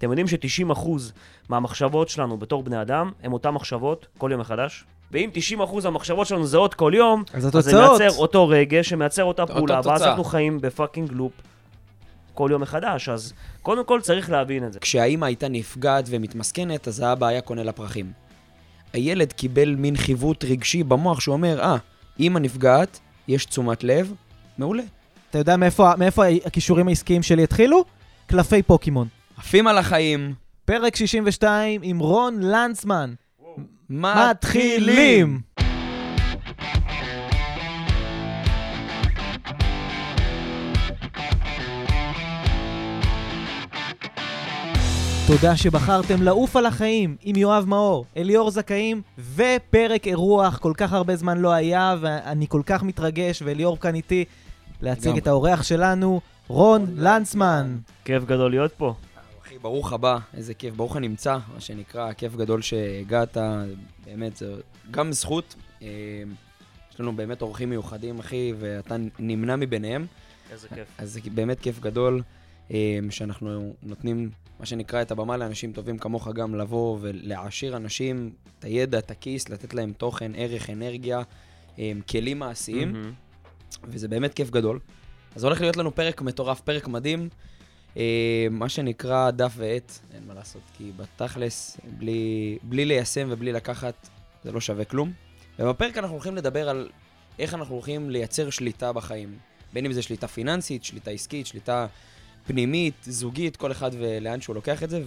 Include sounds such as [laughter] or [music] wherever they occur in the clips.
אתם יודעים ש-90% מהמחשבות שלנו בתור בני אדם, הם אותן מחשבות כל יום מחדש? ואם 90% מהמחשבות שלנו זהות כל יום, אז אז זה. מייצר אותו רגש, שמייצר אותה פעולה, ואז. אנחנו חיים בפאקינג לופ כל יום מחדש. אז קודם כל צריך להבין את זה. כשהאימא הייתה נפגעת ומתמסכנת, אז האבא היה קונה לה פרחים. הילד קיבל מין חיווט רגשי במוח שהוא אומר, אה, אימא נפגעת, יש תשומת לב, מעולה. אתה יודע מאיפה, מאיפה הכישורים העסקיים שלי התחילו? קלפי פוקימון. עפים על החיים, פרק 62 עם רון לנצמן. מתחילים. תודה שבחרתם לעוף על החיים עם יואב מאור, אליאור זכאים ופרק אירוח, כל כך הרבה זמן לא היה ואני כל כך מתרגש ואליאור כאן איתי להציג לגמרי. את האורח שלנו, רון לנצמן. כיף גדול להיות פה. ברוך הבא, איזה כיף, ברוך הנמצא, מה שנקרא, כיף גדול שהגעת, באמת, זה גם זכות. אה, יש לנו באמת אורחים מיוחדים, אחי, ואתה נמנה מביניהם, איזה כיף. אז זה באמת כיף גדול אה, שאנחנו נותנים, מה שנקרא, את הבמה לאנשים טובים כמוך גם לבוא ולהעשיר אנשים, את הידע, את הכיס, לתת להם תוכן, ערך, אנרגיה, אה, כלים מעשיים. מהמם. וזה באמת כיף גדול. אז הולך להיות לנו פרק מטורף, פרק מדהים. אה, מה שנקרא דף ועט, אין מה לעשות, כי בתכלס, בלי, בלי ליישם ובלי לקחת, זה לא שווה כלום. ובפרק אנחנו הולכים לדבר על איך אנחנו הולכים לייצר שליטה בחיים. בין אם זה שליטה פיננסית, שליטה עסקית, שליטה פנימית, זוגית, כל אחד ולאן שהוא לוקח את זה,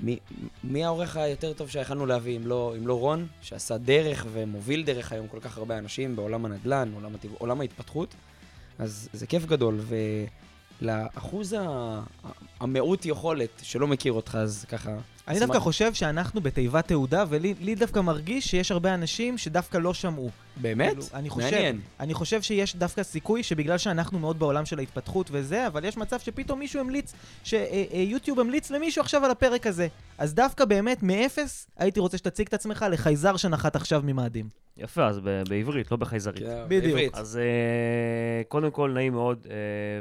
ומי מי העורך היותר טוב שיכלנו להביא, אם לא, אם לא רון, שעשה דרך ומוביל דרך היום כל כך הרבה אנשים בעולם הנדל"ן, עולם, עולם ההתפתחות, אז זה כיף גדול, ולאחוז ה- המיעוט יכולת שלא מכיר אותך, אז ככה... אני. דווקא חושב שאנחנו בתיבת תהודה, ולי לי דווקא מרגיש שיש הרבה אנשים שדווקא לא שמעו. באמת? כאילו, אני חושב, מעניין. אני חושב שיש דווקא סיכוי שבגלל שאנחנו מאוד בעולם של ההתפתחות וזה, אבל יש מצב שפתאום מישהו המליץ, שיוטיוב המליץ למישהו עכשיו על הפרק הזה. אז דווקא באמת, מאפס, הייתי רוצה שתציג את עצמך לחייזר שנחת עכשיו ממאדים. יפה, אז ב- בעברית, לא בחייזרית. כן, בדיוק. בעברית. אז אה, קודם כל, נעים מאוד, אה,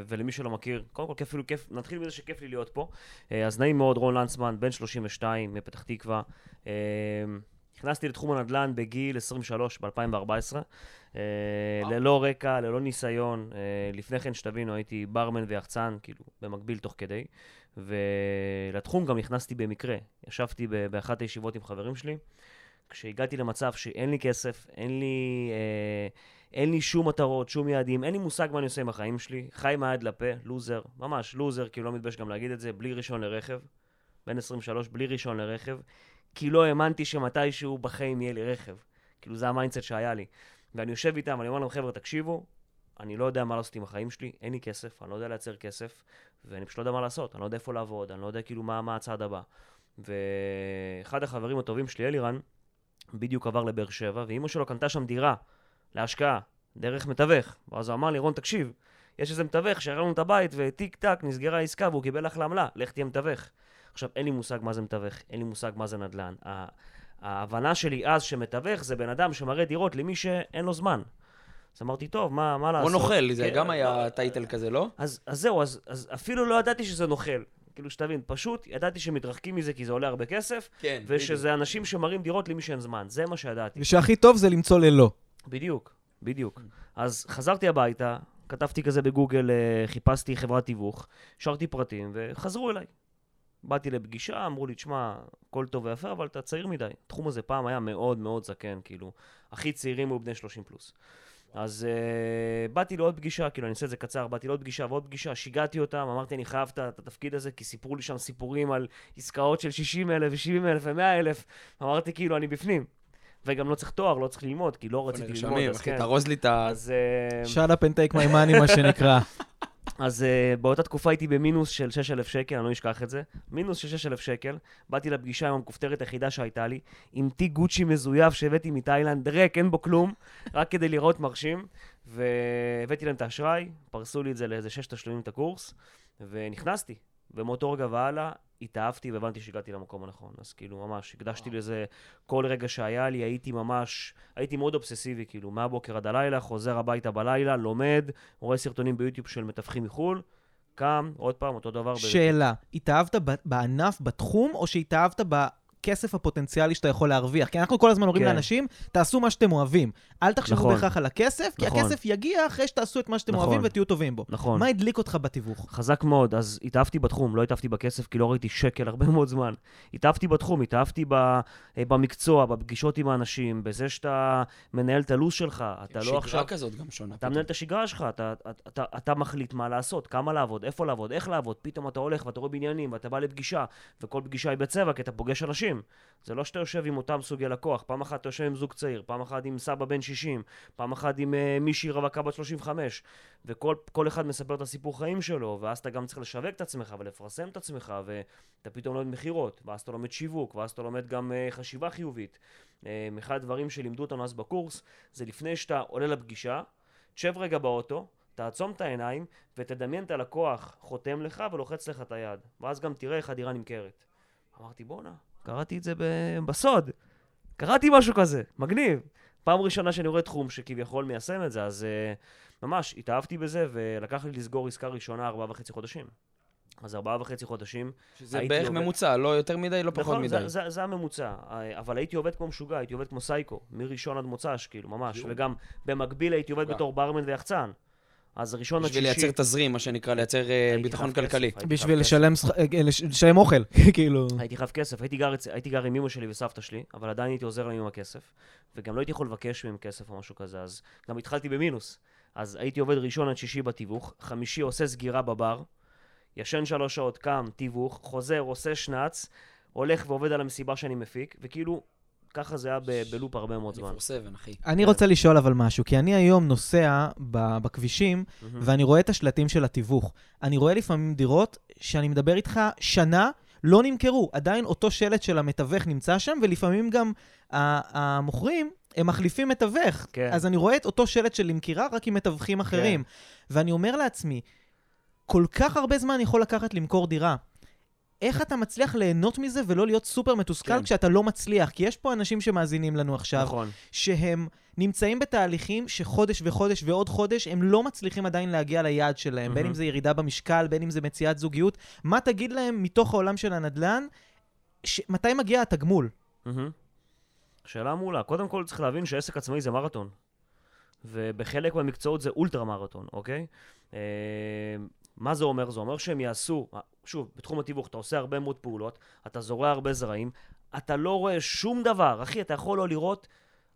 ולמי שלא מכיר, קודם כל, כיף, כיף, נתחיל מזה שכיף לי להיות פה. אה, אז נעים מאוד, רון לנצמן, בן 32, מפתח תקווה. אה, נכנסתי לתחום הנדל"ן בגיל 23, ב-2014. אה, ללא רקע, ללא ניסיון. אה, לפני כן, שתבינו, הייתי ברמן ויחצן, כאילו, במקביל תוך כדי. ולתחום גם נכנסתי במקרה. ישבתי ב- באחת הישיבות עם חברים שלי. כשהגעתי למצב שאין לי כסף, אין לי, אה, אין לי שום מטרות, שום יעדים, אין לי מושג מה אני עושה עם החיים שלי, חי מהיד לפה, לוזר, ממש לוזר, כאילו לא מתבייש גם להגיד את זה, בלי רישיון לרכב, בן 23, בלי רישיון לרכב, כי לא האמנתי שמתישהו בחיים יהיה לי רכב. כאילו זה ה mindset שהיה לי. ואני יושב איתם, ואני אומר להם, חבר'ה, תקשיבו, אני לא יודע מה לעשות עם החיים שלי, אין לי כסף, אני לא יודע לייצר כסף, ואני פשוט לא יודע מה לעשות, אני לא יודע איפה לעבוד, אני לא יודע כאילו מה, מה הצעד הבא. ואחד החברים הטובים שלי, אלירן, בדיוק עבר לבאר שבע, ואימא שלו קנתה שם דירה להשקעה, דרך מתווך. ואז הוא אמר לי, רון, תקשיב, יש איזה מתווך שהראה לנו את הבית, וטיק טק, נסגרה העסקה והוא קיבל אחלה עמלה, לך תהיה מתווך. עכשיו, אין לי מושג מה זה מתווך, אין לי מושג מה זה נדל"ן. ההבנה שלי אז שמתווך זה בן אדם שמראה דירות למי שאין לו זמן. אז אמרתי, טוב, מה, מה או לעשות? נוכל, זה כן, גם היה טייטל כזה, לא? אז, אז זהו, אז, אז אפילו לא ידעתי שזה נוכל. כאילו, שתבין, פשוט ידעתי שמתרחקים מזה כי זה עולה הרבה כסף, כן. ושזה אנשים שמראים דירות למי שאין זמן. זה מה שידעתי. ושהכי טוב זה למצוא ללא. בדיוק, בדיוק. אז חזרתי הביתה, כתבתי כזה בגוגל, אה, חיפשתי חברת תיווך, שרתי פרטים, וחזרו אליי. באתי לפגישה, אמרו לי, תשמע, הכל טוב ויפה, אבל אתה צעיר מדי. התחום הזה פעם היה מאוד מאוד זקן, כאילו, הכי צעירים היו בני 30 פלוס. אז uh, באתי לעוד פגישה, כאילו, אני אעשה את זה קצר, באתי לעוד פגישה ועוד פגישה, שיגעתי אותם, אמרתי, אני חייב את התפקיד הזה, כי סיפרו לי שם סיפורים על עסקאות של 60 אלף ו-70 אלף ו-100 אלף. אמרתי, כאילו, אני בפנים. וגם לא צריך תואר, לא צריך ללמוד, כי לא רציתי ללמוד, נרשמים, אז אחי, כן. תארוז לי את ה... אז, אה, shut up and take my money, מה שנקרא. [laughs] אז uh, באותה תקופה הייתי במינוס של 6,000 שקל, אני לא אשכח את זה. מינוס של 6,000 שקל. באתי לפגישה עם המכופתרת היחידה שהייתה לי, עם תיק גוצ'י מזויף שהבאתי מתאילנד, ריק, אין בו כלום, [laughs] רק כדי לראות מרשים. והבאתי להם את האשראי, פרסו לי את זה לאיזה שש תשלומים את הקורס, ונכנסתי. ומאותו רגע והלאה התאהבתי והבנתי שהגעתי למקום הנכון. אז כאילו, ממש, הקדשתי לזה כל רגע שהיה לי, הייתי ממש, הייתי מאוד אובססיבי, כאילו, מהבוקר עד הלילה, חוזר הביתה בלילה, לומד, רואה סרטונים ביוטיוב של מתווכים מחו"ל, קם, עוד פעם, אותו דבר. ב- שאלה, התאהבת ב- בענף, בתחום, או שהתאהבת בכסף הפוטנציאלי שאתה יכול להרוויח? כי אנחנו כל הזמן אומרים כן. לאנשים, תעשו מה שאתם אוהבים. אל תחשבו נכון. בהכרח על הכסף, כי נכון. הכסף יגיע אחרי שתעשו את מה שאתם נכון. אוהבים ותהיו טובים בו. נכון. מה הדליק אותך בתיווך? חזק מאוד, אז התאהבתי בתחום, לא התאהבתי בכסף, כי לא ראיתי שקל הרבה מאוד זמן. התאהבתי בתחום, התאהבתי ב, אה, במקצוע, בפגישות עם האנשים, בזה שאתה מנהל את הלו"ז שלך, אתה לא עכשיו... שגרה כזאת גם שונה. אתה פתאום. מנהל את השגרה שלך, אתה, אתה, אתה, אתה מחליט מה לעשות, כמה לעבוד, איפה לעבוד, איך לעבוד, פתאום אתה הולך ואתה רואה בניינים ואתה בא לפגישה, וכל פגישה היא בצבע כי אתה פוגש אנשים. זה לא שאתה יושב עם אותם סוגי לקוח, פעם אחת אתה יושב עם זוג צעיר, פעם אחת עם סבא בן 60, פעם אחת עם uh, מישהי רווקה בת 35, וכל כל אחד מספר את הסיפור חיים שלו, ואז אתה גם צריך לשווק את עצמך ולפרסם את עצמך, ואתה פתאום לומד מכירות, ואז אתה לומד שיווק, ואז אתה לומד גם uh, חשיבה חיובית. Um, אחד הדברים שלימדו אותנו אז בקורס, זה לפני שאתה עולה לפגישה, תשב רגע באוטו, תעצום את העיניים ותדמיין את הלקוח חותם לך ולוחץ לך את היד. ואז גם תראה איך הדירה נמכרת. אמרתי, בואנה, קראתי את זה בסוד. קראתי משהו כזה, מגניב. פעם ראשונה שאני רואה תחום שכביכול מיישם את זה, אז uh, ממש התאהבתי בזה, ולקח לי לסגור עסקה ראשונה ארבעה וחצי חודשים. אז ארבעה וחצי חודשים. שזה בערך עובד- ממוצע, לא יותר מדי, לא פחות נכון, מדי. זה, זה, זה הממוצע. אה, אבל הייתי עובד כמו משוגע, הייתי עובד כמו סייקו, מראשון עד מוצ"ש, כאילו, ממש. יואו. וגם במקביל הייתי עובד וואו. בתור ברמן ויחצן. אז ראשון עד בשביל שישי... לייצר תזרים, מה שנקרא, לייצר אה, ביטחון כלכלי. בשביל. לשלם אה, לש- לשלם אוכל, [laughs] כאילו. הייתי חייב כסף, הייתי גר, הייתי גר עם אמא שלי וסבתא שלי, אבל עדיין הייתי עוזר להם עם הכסף. וגם לא הייתי יכול לבקש מהם כסף או משהו כזה, אז גם התחלתי במינוס. אז הייתי עובד ראשון עד שישי בתיווך, חמישי עושה סגירה בבר, ישן שלוש שעות, קם, תיווך, חוזר, עושה שנץ, הולך ועובד על המסיבה שאני מפיק, וכאילו, ככה זה היה בלופ הרבה מאוד זמן. 24/7, אחי. אני כן. רוצה לשאול אבל משהו, כי אני היום נוסע בכבישים. ואני רואה את השלטים של התיווך. אני רואה לפעמים דירות שאני מדבר איתך שנה, לא נמכרו. עדיין אותו שלט של המתווך נמצא שם, ולפעמים גם המוכרים, הם מחליפים מתווך. כן. אז אני רואה את אותו שלט של למכירה, רק עם מתווכים אחרים. ואני אומר לעצמי, כל כך הרבה זמן יכול לקחת למכור דירה. איך אתה מצליח ליהנות מזה ולא להיות סופר מתוסכל כן. כשאתה לא מצליח? כי יש פה אנשים שמאזינים לנו עכשיו, נכון. שהם נמצאים בתהליכים שחודש וחודש ועוד חודש, הם לא מצליחים עדיין להגיע ליעד שלהם, בין מהמם. אם זה ירידה במשקל, בין אם זה מציאת זוגיות. מה תגיד להם מתוך העולם של הנדל"ן, ש... מתי מגיע התגמול? מהמם. שאלה מעולה. קודם כל צריך להבין שעסק עצמאי זה מרתון. ובחלק מהמקצועות זה אולטרה מרתון, אוקיי? אה, מה זה אומר? זה אומר שהם יעשו, שוב, בתחום התיווך אתה עושה הרבה מאוד פעולות, אתה זורע הרבה זרעים, אתה לא רואה שום דבר. אחי, אתה יכול לא לראות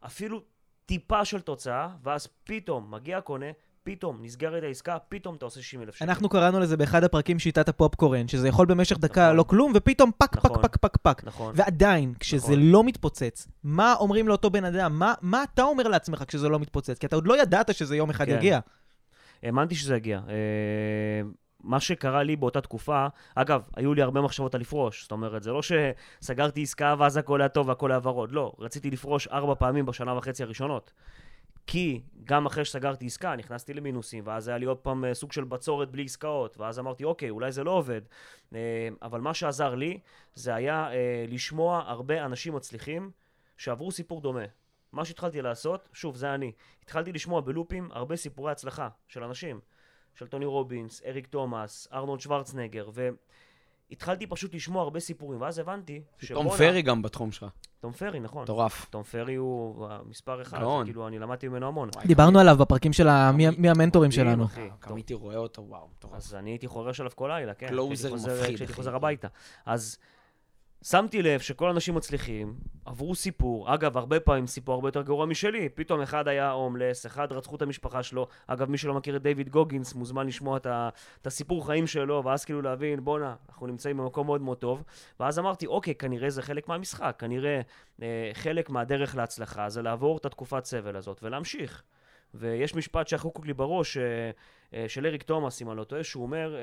אפילו טיפה של תוצאה, ואז פתאום מגיע הקונה, פתאום נסגרת העסקה, פתאום אתה עושה 60 אלף שקל. אנחנו קראנו לזה באחד הפרקים שיטת הפופקורן, שזה יכול במשך דקה נכון. לא כלום, ופתאום פק, פק, נכון. פק, פק, פק. נכון. ועדיין, כשזה נכון. לא מתפוצץ, מה אומרים לאותו בן אדם? מה, מה אתה אומר לעצמך כשזה לא מתפוצץ? כי אתה עוד לא ידעת שזה יום אחד כן. יגיע. האמנתי שזה יגיע. אה, מה שקרה לי באותה תקופה, אגב, היו לי הרבה מחשבות על לפרוש. זאת אומרת, זה לא שסגרתי עסקה ואז הכל היה טוב והכל היה ורוד. לא, רציתי לפרוש ארבע פעמים בשנה וחצי הראשונות. כי גם אחרי שסגרתי עסקה, נכנסתי למינוסים, ואז היה לי עוד פעם אה, סוג של בצורת בלי עסקאות, ואז אמרתי, אוקיי, אולי זה לא עובד. אה, אבל מה שעזר לי, זה היה לשמוע הרבה אנשים מצליחים שעברו סיפור דומה. מה שהתחלתי לעשות, שוב, זה אני. התחלתי לשמוע בלופים הרבה סיפורי הצלחה של אנשים. של טוני רובינס, אריק תומאס, ארנולד שוורצנגר, והתחלתי פשוט לשמוע הרבה סיפורים, ואז הבנתי תום שבואנה- פרי גם בתחום שלך. תום פרי, נכון. מטורף. תום פרי הוא המספר אחד, גאון. כאילו, אני למדתי ממנו המון. דיברנו עליו בפרקים של. מי, המנטורים שלנו. גם הייתי רואה אותו, וואו, מטורף. אז אני הייתי חורש עליו כל לילה, כן. closer מפחיד, כשהייתי. חוזר הביתה. אז שמתי לב שכל האנשים מצליחים, עברו סיפור, אגב, הרבה פעמים סיפור הרבה יותר גרוע משלי. פתאום אחד היה הומלס, אחד רצחו את המשפחה שלו. אגב, מי שלא מכיר את דיוויד גוגינס מוזמן לשמוע את, ה, את הסיפור חיים שלו, ואז כאילו להבין, בואנה, אנחנו נמצאים במקום מאוד מאוד טוב. ואז אמרתי, אוקיי, כנראה זה חלק מהמשחק, כנראה אה, חלק מהדרך להצלחה זה לעבור את התקופת סבל הזאת ולהמשיך. ויש משפט שהחוקוק לי בראש, אה, אה, של אריק תומאס, אם אני לא טועה, שהוא אומר, אה,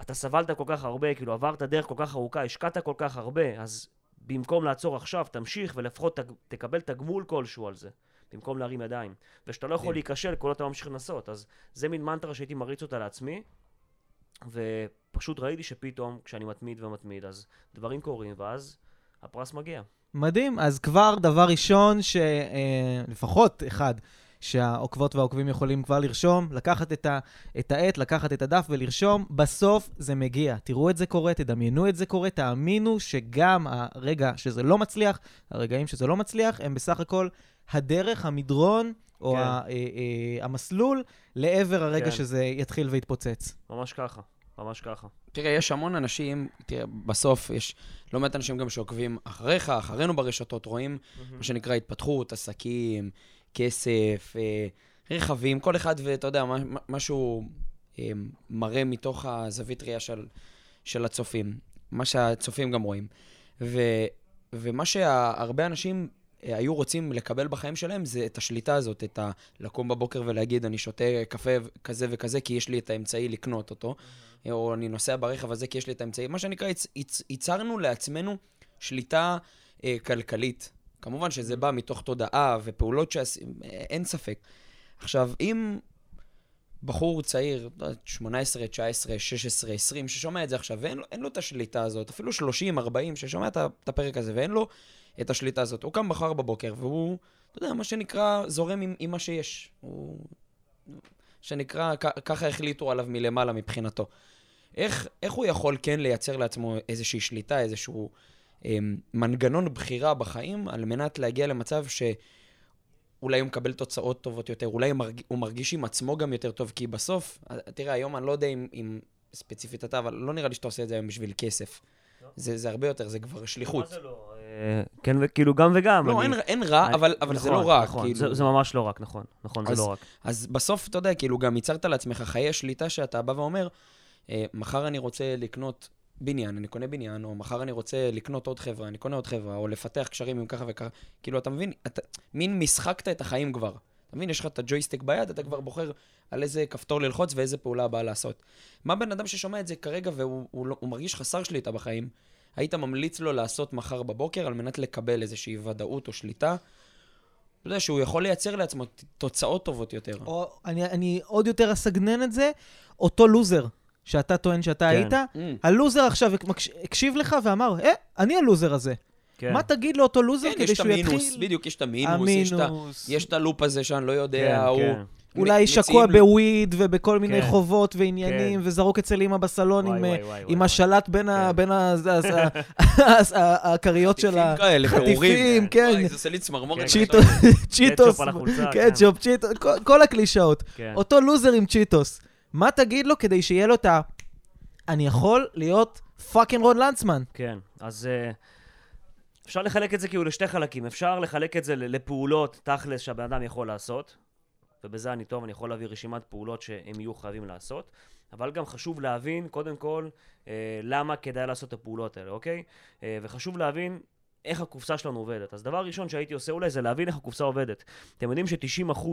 אתה סבלת כל כך הרבה, כאילו עברת דרך כל כך ארוכה, השקעת כל כך הרבה, אז במקום לעצור עכשיו, תמשיך ולפחות תג, תקבל תגמול כלשהו על זה, במקום להרים ידיים. ושאתה לא יכול מדהים. להיכשל כל אתה ממשיך לנסות. אז זה מין מנטרה שהייתי מריץ אותה לעצמי, ופשוט ראיתי שפתאום, כשאני מתמיד ומתמיד, אז דברים קורים, ואז הפרס מגיע. מדהים, אז כבר דבר ראשון, שלפחות אחד, שהעוקבות והעוקבים יכולים כבר לרשום, לקחת את, ה, את העט, לקחת את הדף ולרשום. בסוף זה מגיע. תראו את זה קורה, תדמיינו את זה קורה, תאמינו שגם הרגע שזה לא מצליח, הרגעים שזה לא מצליח, הם בסך הכל הדרך, המדרון, או כן. ה, אה, אה, המסלול לעבר הרגע כן. שזה יתחיל ויתפוצץ. ממש ככה, ממש ככה. תראה, יש המון אנשים, תראה, בסוף יש לא מעט אנשים גם שעוקבים אחריך, אחרינו ברשתות, רואים מה שנקרא התפתחות, עסקים, כסף, אה, רכבים, כל אחד ואתה יודע, משהו אה, מראה מתוך הזווית ראייה של, של הצופים, מה שהצופים גם רואים. ו, ומה שהרבה אנשים אה, היו רוצים לקבל בחיים שלהם זה את השליטה הזאת, את ה... לקום בבוקר ולהגיד, אני שותה קפה כזה וכזה כי יש לי את האמצעי לקנות אותו, או אני נוסע ברכב הזה כי יש לי את האמצעי. מה שנקרא, ייצ- ייצ- ייצרנו לעצמנו שליטה אה, כלכלית. כמובן שזה בא מתוך תודעה ופעולות שעשינו, אין ספק. עכשיו, אם בחור צעיר, לא יודע, 18, 19, 16, 20, ששומע את זה עכשיו, ואין לו, לו את השליטה הזאת, אפילו 30, 40, ששומע את הפרק הזה, ואין לו את השליטה הזאת, הוא קם מחר בבוקר, והוא, אתה יודע, מה שנקרא, זורם עם, עם מה שיש. הוא, שנקרא, ככה החליטו עליו מלמעלה מבחינתו. איך, איך הוא יכול כן לייצר לעצמו איזושהי שליטה, איזשהו מנגנון בחירה בחיים, על מנת להגיע למצב שאולי הוא מקבל תוצאות טובות יותר, אולי הוא מרג... הוא מרגיש עם עצמו גם יותר טוב, כי בסוף, אה, תראה, היום אני לא יודע אם, אם ספציפית אתה, אבל לא נראה לי שאתה עושה את זה היום בשביל כסף. לא. זה, זה הרבה יותר, זה כבר שליחות. מה זה לא? אה, כן, וכאילו גם וגם. לא, אני- אין, אין רע, אני- אבל, אבל זה נכון, לא רע, נכון, כאילו. זה- זה ממש לא רק, נכון. נכון, זה אז- לא רק. אז בסוף, אתה יודע, כאילו, גם ייצרת לעצמך חיי שליטה שאתה בא ואומר, אה, מחר אני רוצה לקנות בניין, אני קונה בניין, או מחר אני רוצה לקנות עוד חברה, אני קונה עוד חברה, או לפתח קשרים עם ככה וככה. כאילו, אתה מבין, אתה, מין משחקת את החיים כבר. אתה מבין, יש לך את הג'ויסטיק ביד, אתה כבר בוחר על איזה כפתור ללחוץ ואיזה פעולה הבאה לעשות. מה בן אדם ששומע את זה כרגע והוא הוא לא, הוא מרגיש חסר שליטה בחיים, היית ממליץ לו לעשות מחר בבוקר על מנת לקבל איזושהי ודאות או שליטה? אתה יודע, שהוא יכול לייצר לעצמו תוצאות טובות יותר. או אני, אני עוד יותר אסגנן את זה, אותו לוזר שאתה טוען שאתה כן. היית, Mm. הלוזר עכשיו הקשיב לך ואמר, אה, אני הלוזר הזה. כן. מה תגיד לאותו לוזר כן, כדי שהוא יתחיל... המינוס, בדיוק, יש את המינוס, יש את ה- המינוס. יש את הלופ הזה שאני לא יודע, כן, הוא... כן. אולי שקוע לו- בוויד ובכל מיני כן. חובות ועניינים, כן. וזרוק אצל אמא בסלון וואי, עם, וואי, אה, וואי, עם וואי. השלט בין ה- כן. בין ה- זה- אז ה- אז [laughs] ה- הכריות של החטיפים. כן, וואי, זה עושה לי צמרמורת. כן, צ'יטו- [laughs] צ'יטוס, קטשופ על החולצה, כן. קטשופ, צ'יטוס, כל- הקלישאות. כן. אותו לוזר עם צ'יטוס, מה תגיד לו כדי שיהיה לו את ה... אני יכול להיות פאקינג רון לנצמן. כן, אז אה, אפשר לחלק את זה כאילו לשתי חלקים. אפשר לחלק את זה לפעולות תכלס שהבן אדם יכול לעשות, ובזה אני טוב, אני יכול להביא רשימת פעולות שהם יהיו חייבים לעשות, אבל גם חשוב להבין, קודם כל, אה, למה כדאי לעשות את הפעולות האלה, אוקיי? אה, וחשוב להבין איך הקופסה שלנו עובדת. אז דבר ראשון שהייתי עושה אולי זה להבין איך הקופסה עובדת. אתם יודעים ש-90%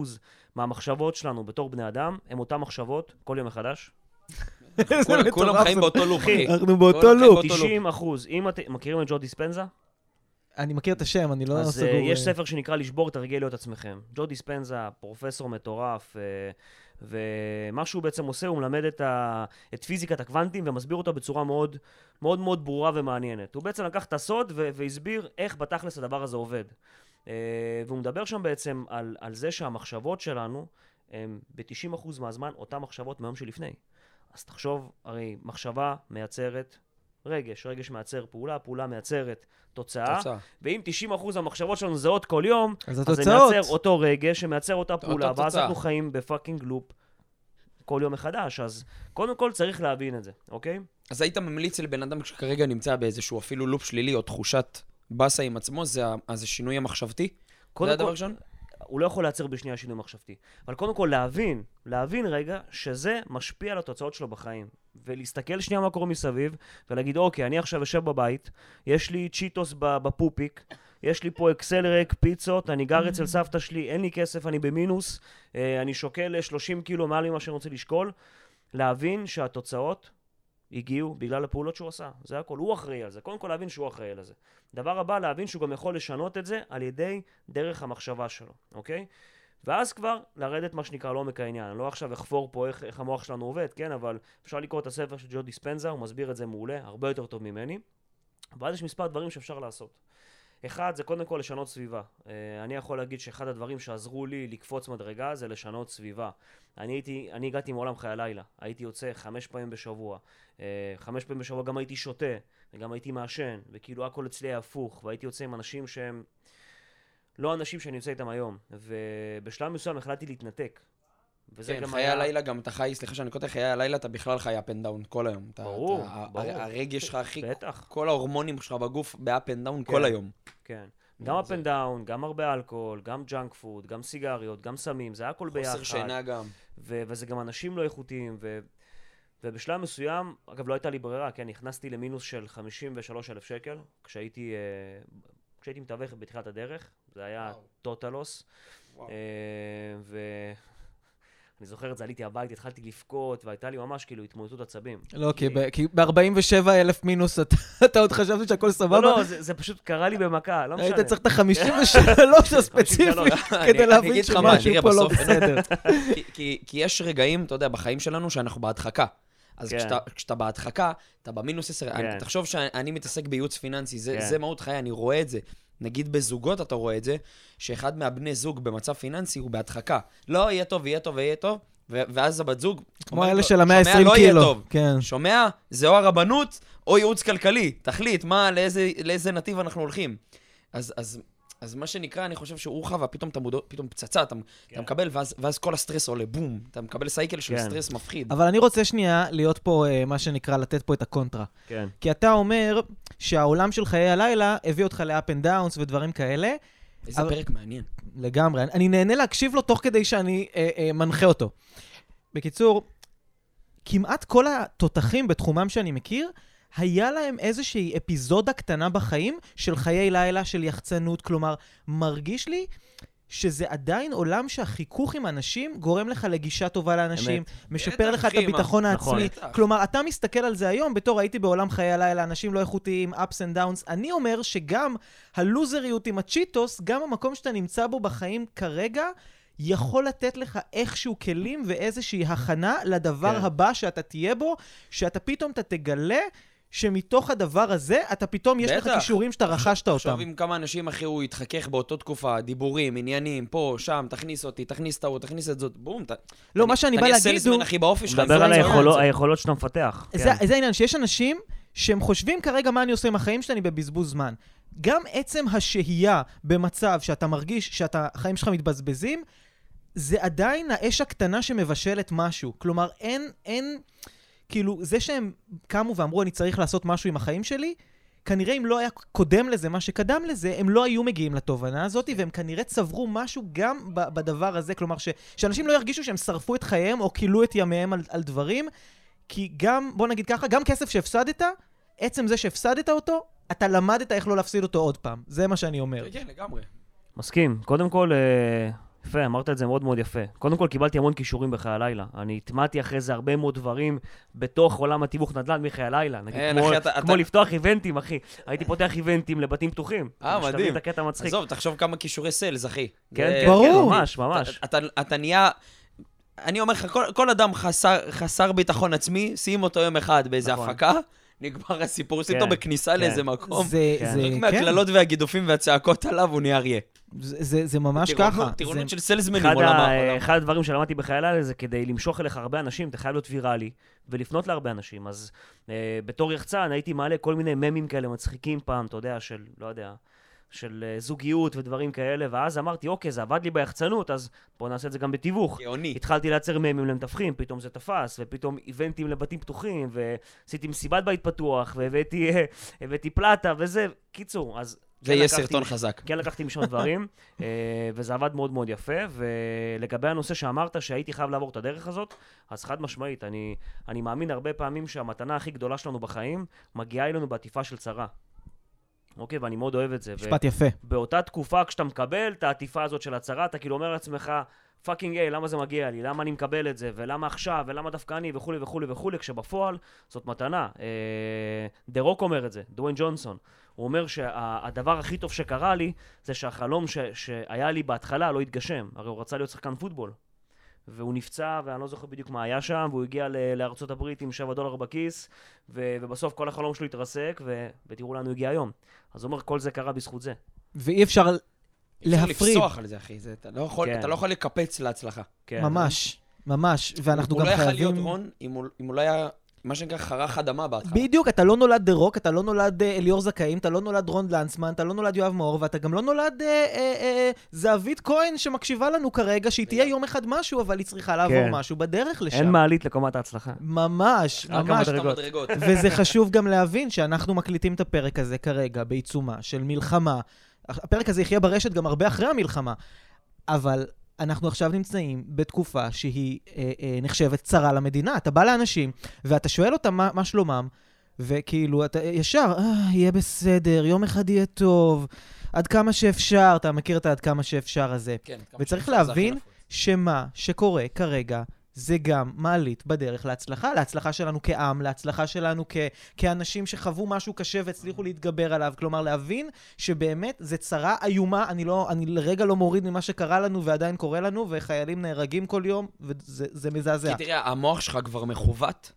מהמחשבות שלנו בתור בני אדם, הם אותן מחשבות כל יום מחדש? [laughs] כולם- חיים באותו לופ, אחי. אנחנו באותו לופ. 90 אחוז. אם אתם מכירים את ג'ו דיספנזה? אני מכיר את השם, אני לא אז סגור. uh, יש אה, ספר שנקרא לשבור את הרגל להיות עצמכם. ג'ו דיספנזה, פרופסור מטורף, uh, ומה שהוא בעצם עושה, הוא מלמד את, ה, את פיזיקת הקוונטים ומסביר אותה בצורה מאוד מאוד, מאוד ברורה ומעניינת. הוא בעצם לקח את הסוד ו- והסביר איך בתכלס הדבר הזה עובד. והוא מדבר שם בעצם על, על זה שהמחשבות שלנו הם ב-90% מהזמן אותן מחשבות מהיום שלפני. אז תחשוב, הרי מחשבה מייצרת רגש, רגש מייצר פעולה, פעולה מייצרת תוצאה. תוצאה. ואם 90% מהמחשבות שלנו זהות כל יום, אז אז זה. מייצר אותו רגש שמייצר אותה אותו פעולה, ואז תוצאה. אנחנו חיים בפאקינג לופ כל יום מחדש. אז קודם כל צריך להבין את זה, אוקיי? אז היית ממליץ לבן אדם שכרגע נמצא באיזשהו אפילו לופ שלילי או תחושת באסה עם עצמו, זה ה- אז השינוי המחשבתי? זה קודם הדבר כל, הראשון? הוא לא יכול לייצר בשנייה שינוי מחשבתי. אבל קודם כל להבין, להבין רגע שזה משפיע על התוצאות שלו בחיים. ולהסתכל שנייה מה קורה מסביב, ולהגיד, אוקיי, אני עכשיו יושב בבית, יש לי צ'יטוס בפופיק, יש לי פה אקסל ריק, פיצות, אני גר אצל סבתא שלי, אין לי כסף, אני במינוס, אה, אני שוקל אה, 30 קילו מעל ממה שאני רוצה לשקול. להבין שהתוצאות הגיעו בגלל הפעולות שהוא עשה. זה הכל. הוא אחראי על זה. קודם כל להבין שהוא אחראי על זה. דבר הבא, להבין שהוא גם יכול לשנות את זה על ידי דרך המחשבה שלו, אוקיי? ואז כבר לרדת מה שנקרא לעומק העניין. אני לא עכשיו אחפור פה איך, איך המוח שלנו עובד, כן? אבל אפשר לקרוא את הספר של ג'ו דיספנזה, הוא מסביר את זה מעולה, הרבה יותר טוב ממני. ואז יש מספר דברים שאפשר לעשות. אחד, זה קודם כל לשנות סביבה. אה, אני יכול להגיד שאחד הדברים שעזרו לי לקפוץ מדרגה זה לשנות סביבה. אני הייתי, אני הגעתי מעולם חיי הלילה. הייתי יוצא חמש פעמים בשבוע. אה, חמש פעמים בשבוע גם הייתי שותה, וגם הייתי מעשן, וכאילו הכל אצלי היה הפוך, והייתי יוצא עם אנשים שהם לא אנשים שאני יוצא איתם היום. ובשלב מסוים החלטתי להתנתק. וזה כן, גם חיי היה... הלילה גם אתה חי, סליחה שאני קוטע, חיי הלילה אתה בכלל חי up and down כל היום. ברור, אתה, ברור. הרגש שלך הכי... בטח. כל ההורמונים שלך בגוף ב up and down כל היום. כן. גם up and down, גם הרבה אלכוהול, גם junk food, גם סיגריות, גם סמים, זה הכל ביחד. חוסר שינה גם. ו- וזה גם אנשים לא איכותיים, ו- ובשלב מסוים, אגב, לא הייתה לי ברירה, כן, נכנסתי למינוס של 53,000 שקל, כשהייתי, אה, כשהייתי מתווך בתחילת הדרך, זה היה טוטלוס. אה, ו- אני זוכר את זה, עליתי הבית, התחלתי לבכות, והייתה לי ממש כאילו התמוטטות עצבים. לא, כי ב-47 אלף מינוס אתה [laughs] עוד חשבת שהכל סבבה? לא, לא, זה פשוט קרה לי במכה, לא משנה. היית צריך את ה-53 [laughs] הספציפי [laughs] כדי להבין שמשהו פה לא בסדר. כי יש רגעים, אתה יודע, בחיים שלנו שאנחנו בהדחקה. אז כן. כשאתה, כשאתה בהדחקה, אתה במינוס 10, כן. תחשוב שאני מתעסק בייעוץ פיננסי, זה, כן. זה מהות חיי, אני רואה את זה. נגיד בזוגות אתה רואה את זה, שאחד מהבני זוג במצב פיננסי הוא בהדחקה. לא, יהיה טוב, יהיה טוב, יהיה טוב, ואז הבת זוג... כמו אלה של המאה ה-20 לא קילו. טוב. כן. שומע? זה או הרבנות או ייעוץ כלכלי. תחליט מה, לאיזה, לאיזה נתיב אנחנו הולכים. אז, אז אז מה שנקרא, אני חושב שהוא חווה, פתאום אתה מודע, פתאום פצצה, אתה, כן. אתה מקבל, ואז, ואז כל הסטרס עולה, בום, אתה מקבל cycle של כן. סטרס מפחיד. אבל אני רוצה שנייה להיות פה, אה, מה שנקרא, לתת פה את הקונטרה. כן. כי אתה אומר שהעולם של חיי הלילה הביא אותך ל up and downs ודברים כאלה. איזה אבל... פרק מעניין. לגמרי. אני נהנה להקשיב לו תוך כדי שאני uh, uh, מנחה אותו. בקיצור, כמעט כל התותחים בתחומם שאני מכיר, היה להם איזושהי אפיזודה קטנה בחיים של חיי לילה, של יחצנות. כלומר, מרגיש לי שזה עדיין עולם שהחיכוך עם אנשים גורם לך לגישה טובה לאנשים, אמת. משפר לך את הביטחון נכון. העצמי. נכון. כלומר, אתה מסתכל על זה היום בתור הייתי בעולם חיי הלילה, אנשים לא איכותיים, ups and downs. אני אומר שגם הלוזריות עם הצ'יטוס, גם המקום שאתה נמצא בו בחיים כרגע, יכול לתת לך איכשהו כלים ואיזושהי הכנה לדבר כן. הבא שאתה תהיה בו, שאתה פתאום אתה תגלה שמתוך הדבר הזה, אתה פתאום, יש לך כישורים שאתה רכשת אותם. עכשיו עם כמה אנשים, אחי, הוא התחכך באותו תקופה, דיבורים, עניינים, פה, שם, תכניס אותי, תכניס את ההוא, תכניס את זאת, בום, אתה... לא, מה שאני בא להגיד הוא... אתה נהיה סלסמן, אחי, באופי שלך. מדבר על היכולות שאתה מפתח. זה כן. העניין, שיש אנשים שהם חושבים כרגע מה אני עושה עם החיים שלי בבזבוז זמן. גם עצם השהייה במצב שאתה מרגיש שהחיים שלך מתבזבזים, זה עדיין האש הקטנה שמבשלת משהו. כלומר, אין, אין... כאילו, זה שהם קמו ואמרו, אני צריך לעשות משהו עם החיים שלי, כנראה אם לא היה קודם לזה מה שקדם לזה, הם לא היו מגיעים לתובנה הזאת, והם כנראה צברו משהו גם בדבר הזה. כלומר, ש, שאנשים לא ירגישו שהם שרפו את חייהם או כילו את ימיהם על, על דברים, כי גם, בוא נגיד ככה, גם כסף שהפסדת, עצם זה שהפסדת אותו, אתה למדת איך לא להפסיד אותו עוד פעם. זה מה שאני אומר. כן, לגמרי. מסכים. קודם כל, אה, יפה, אמרת את זה מאוד מאוד יפה. קודם כל, קיבלתי המון כישורים בחיי הלילה. אני הטמעתי אחרי זה הרבה מאוד דברים בתוך עולם התיווך נדל"ן מחיי הלילה. נגיד, אין, כמו, אחי, אתה, כמו אתה... לפתוח איבנטים, אחי. הייתי פותח איבנטים לבתים פתוחים. אה, מדהים. את הקטע מצחיק. עזוב, תחשוב כמה כישורי סיילס, אחי. כן, זה... כן, ברור. כן, ממש, ממש. אתה, אתה, אתה נהיה... אני אומר לך, כל, כל אדם חסר, חסר ביטחון עצמי, שים אותו יום אחד באיזה נכון. הפקה. נגמר הסיפור, שים אותו כן, בכניסה כן. לאיזה מקום. זה, זה, רק מהקללות והגידופים והצעקות עליו הוא נהיה אריה. זה, זה ממש ככה. טירונות של סלזמנים עולם העולם. אחד הדברים שלמדתי בחיי הלילה זה כדי למשוך אליך הרבה אנשים, אתה חייב להיות ויראלי ולפנות להרבה אנשים. אז אה, בתור יחצן הייתי מעלה כל מיני ממים כאלה מצחיקים פעם, אתה יודע, של, לא יודע, של אה, זוגיות ודברים כאלה, ואז אמרתי, אוקיי, זה עבד לי ביחצנות, אז בואו נעשה את זה גם בתיווך. גאוני. התחלתי לייצר ממים למתווכים, פתאום זה תפס, ופתאום איבנטים לבתים פתוחים, ועשיתי מסיבת בית פתוח, והבאתי פלטה וזה. קיצור, אז זה כן יהיה סרטון חזק. כן לקחתי משם דברים, [laughs] אה, וזה עבד מאוד מאוד יפה. ולגבי הנושא שאמרת שהייתי חייב לעבור את הדרך הזאת, אז חד משמעית, אני, אני מאמין הרבה פעמים שהמתנה הכי גדולה שלנו בחיים מגיעה אלינו בעטיפה של צרה. אוקיי, ואני מאוד אוהב את זה. משפט ו- יפה. באותה תקופה, כשאתה מקבל את העטיפה הזאת של הצרה, אתה כאילו אומר לעצמך, fucking A, למה זה מגיע לי? למה אני מקבל את זה? ולמה עכשיו? ולמה דווקא אני? וכולי וכולי וכולי, כשבפועל זאת מתנה. אה, דה רוק אומר את זה, דוויין ג'ונסון. הוא אומר שהדבר הכי טוב שקרה לי, זה שהחלום ש, שהיה לי בהתחלה לא התגשם. הרי הוא רצה להיות שחקן פוטבול. והוא נפצע, ואני לא זוכר בדיוק מה היה שם, והוא הגיע לארצות הברית עם 7 דולר בכיס, ו- ובסוף כל החלום שלו התרסק, ו- ותראו לאן הוא הגיע היום. אז הוא אומר, כל זה קרה בזכות זה. ואי אפשר אי אפשר להפריד. לפסוח על זה, אחי. זה, אתה, לא יכול, כן. אתה לא יכול לקפץ להצלחה. כן. ממש, ממש. ואנחנו הוא גם לא יכול חייבים... להיות רון אם הוא, אם הוא לא היה, מה שנקרא, חרך אדמה בהתחלה. בדיוק, אתה לא נולד דה רוק, אתה לא נולד אה, אליאור זכאים, אתה לא נולד רון לנצמן, אתה לא נולד יואב מאור, ואתה גם לא נולד אה, אה, אה, זהבית כהן שמקשיבה לנו כרגע, שהיא תהיה יום אחד משהו, אבל היא צריכה לעבור כן. משהו בדרך לשם. אין מעלית לקומת ההצלחה. ממש, ממש. [laughs] וזה חשוב גם להבין שאנחנו מקליטים את הפרק הזה כרגע בעיצומה של מלחמה. הפרק הזה יחיה ברשת גם הרבה אחרי המלחמה, אבל אנחנו עכשיו נמצאים בתקופה שהיא אה, אה, נחשבת צרה למדינה. אתה בא לאנשים ואתה שואל אותם מה, מה שלומם, וכאילו, אתה ישר, אה, יהיה בסדר, יום אחד יהיה טוב, עד כמה שאפשר, אתה מכיר את העד כמה שאפשר הזה. כן, כמה וצריך שאפשר, הכי להבין. שמה שקורה כרגע זה גם מעלית בדרך להצלחה, להצלחה שלנו כעם, להצלחה שלנו כ- כאנשים שחוו משהו קשה והצליחו להתגבר עליו. כלומר, להבין שבאמת זה צרה איומה, אני, לא, אני לרגע לא מוריד ממה שקרה לנו ועדיין קורה לנו, וחיילים נהרגים כל יום, וזה זה מזעזע. כי תראה, המוח שלך כבר מכוות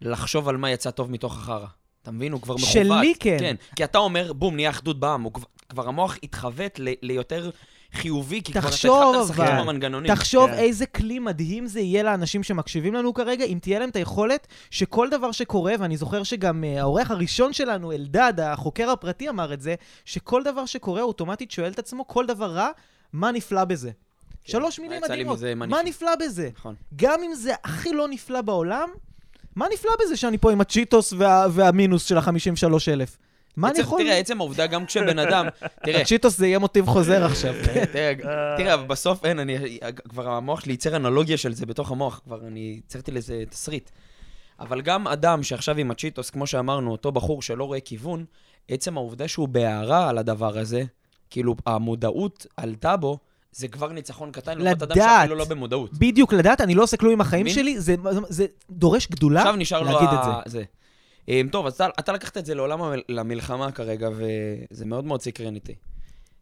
לחשוב על מה יצא טוב מתוך החרא. אתה מבין? הוא כבר מכוות. שלי כן. כן. כי אתה אומר, בום, נהיה אחדות בעם. הוא כבר- כבר המוח התחוות ל- ליותר חיובי, כי כבר אתה תחשוב, התחלת לשחק. עם המנגנונים. תחשוב כן. איזה כלי מדהים זה יהיה לאנשים שמקשיבים לנו כרגע, אם תהיה להם את היכולת שכל דבר שקורה, ואני זוכר שגם uh, העורך הראשון שלנו, אלדד, החוקר הפרטי, אמר את זה, שכל דבר שקורה, אוטומטית שואל את עצמו, כל דבר רע, מה נפלא בזה? שלוש מילים מדהימות. מה מה נפלא. נפלא בזה? נכון. גם אם זה הכי לא נפלא בעולם, מה נפלא בזה שאני פה עם הצ'יטוס וה, והמינוס של ה-53,000? מה אני יכול... תראה, עצם העובדה, גם כשבן אדם... [laughs] תראה, הצ'יטוס זה יהיה מוטיב חוזר עכשיו. [laughs] תראה, תראה, אבל בסוף אין, אני, כבר המוח שלי ייצר אנלוגיה של זה בתוך המוח, כבר אני יצרתי לזה תסריט. אבל גם אדם שעכשיו עם הצ'יטוס, כמו שאמרנו, אותו בחור שלא רואה כיוון, עצם העובדה שהוא בהערה על הדבר הזה, כאילו המודעות עלתה בו, זה כבר ניצחון קטן, לעומת אדם לדעת. שאפילו לא במודעות. בדיוק, לדעת, אני לא עושה כלום עם החיים? שלי, זה, זה דורש גדולה עכשיו נשאר לו להגיד ה- את זה. זה. אמ, טוב, אז אתה, אתה לקחת את זה לעולם המל- למלחמה כרגע, וזה מאוד מאוד סקרן איתי.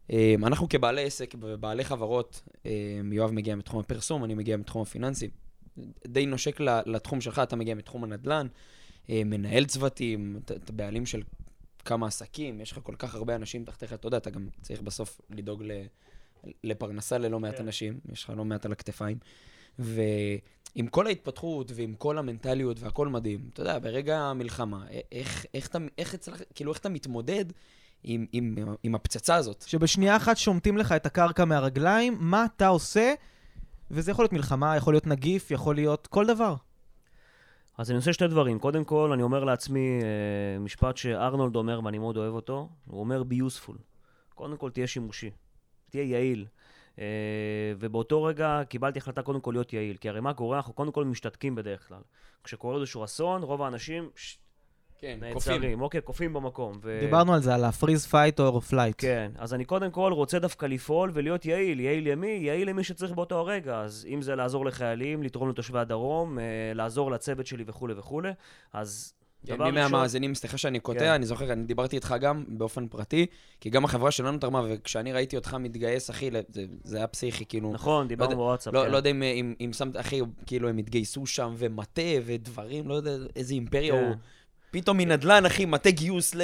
אמ, אנחנו כבעלי עסק ובעלי חברות, אמ, יואב מגיע מתחום הפרסום, אני מגיע מתחום הפיננסי. די נושק לתחום שלך, אתה מגיע מתחום הנדל"ן, מנהל צוותים, אתה בעלים של כמה עסקים, יש לך כל כך הרבה אנשים תחתיך, אתה יודע, אתה גם צריך בסוף לדאוג לפרנסה ללא מעט כן. אנשים, יש לך לא מעט על הכתפיים. ועם כל ההתפתחות ועם כל המנטליות והכל מדהים, אתה יודע, ברגע המלחמה, איך, איך, אתה, איך, אצלך, כאילו, איך אתה מתמודד עם, עם, עם הפצצה הזאת? שבשנייה אחת שומטים לך את הקרקע מהרגליים, מה אתה עושה? וזה יכול להיות מלחמה, יכול להיות נגיף, יכול להיות כל דבר. אז אני עושה שתי דברים. קודם כל, אני אומר לעצמי אה, משפט שארנולד אומר, ואני מאוד אוהב אותו. הוא אומר, be useful. קודם כל, תהיה שימושי. תהיה יעיל. אה, ובאותו רגע קיבלתי החלטה קודם כל להיות יעיל. כי הרי מה קורה? אנחנו קודם כל משתתקים בדרך כלל. כשקורה איזשהו אסון, רוב האנשים ש- כן, נעצרים. אוקיי, קופאים במקום. ו... דיברנו על זה, על ה-freeze fight or flight. כן, אז אני קודם כל רוצה דווקא לפעול ולהיות יעיל. יעיל למי? יעיל למי שצריך באותו הרגע. אז אם זה לעזור לחיילים, לתרום לתושבי הדרום, אה, לעזור לצוות שלי וכולי וכולי, אז מי. מהמאזינים, סליחה שאני קוטע, כן. אני זוכר, אני דיברתי איתך גם באופן פרטי, כי גם החברה שלנו תרמה, וכשאני ראיתי אותך מתגייס, אחי, זה, זה היה פסיכי, כאילו... נכון, דיברנו יודע- בוואטסאפ. לא, כן. לא יודע אם, אם, אם שמת, אחי, כאילו הם התגייסו שם, ומטה ודברים, לא יודע איזה אימפריה כן. הוא. פתאום מנדל"ן, אחי, מטה גיוס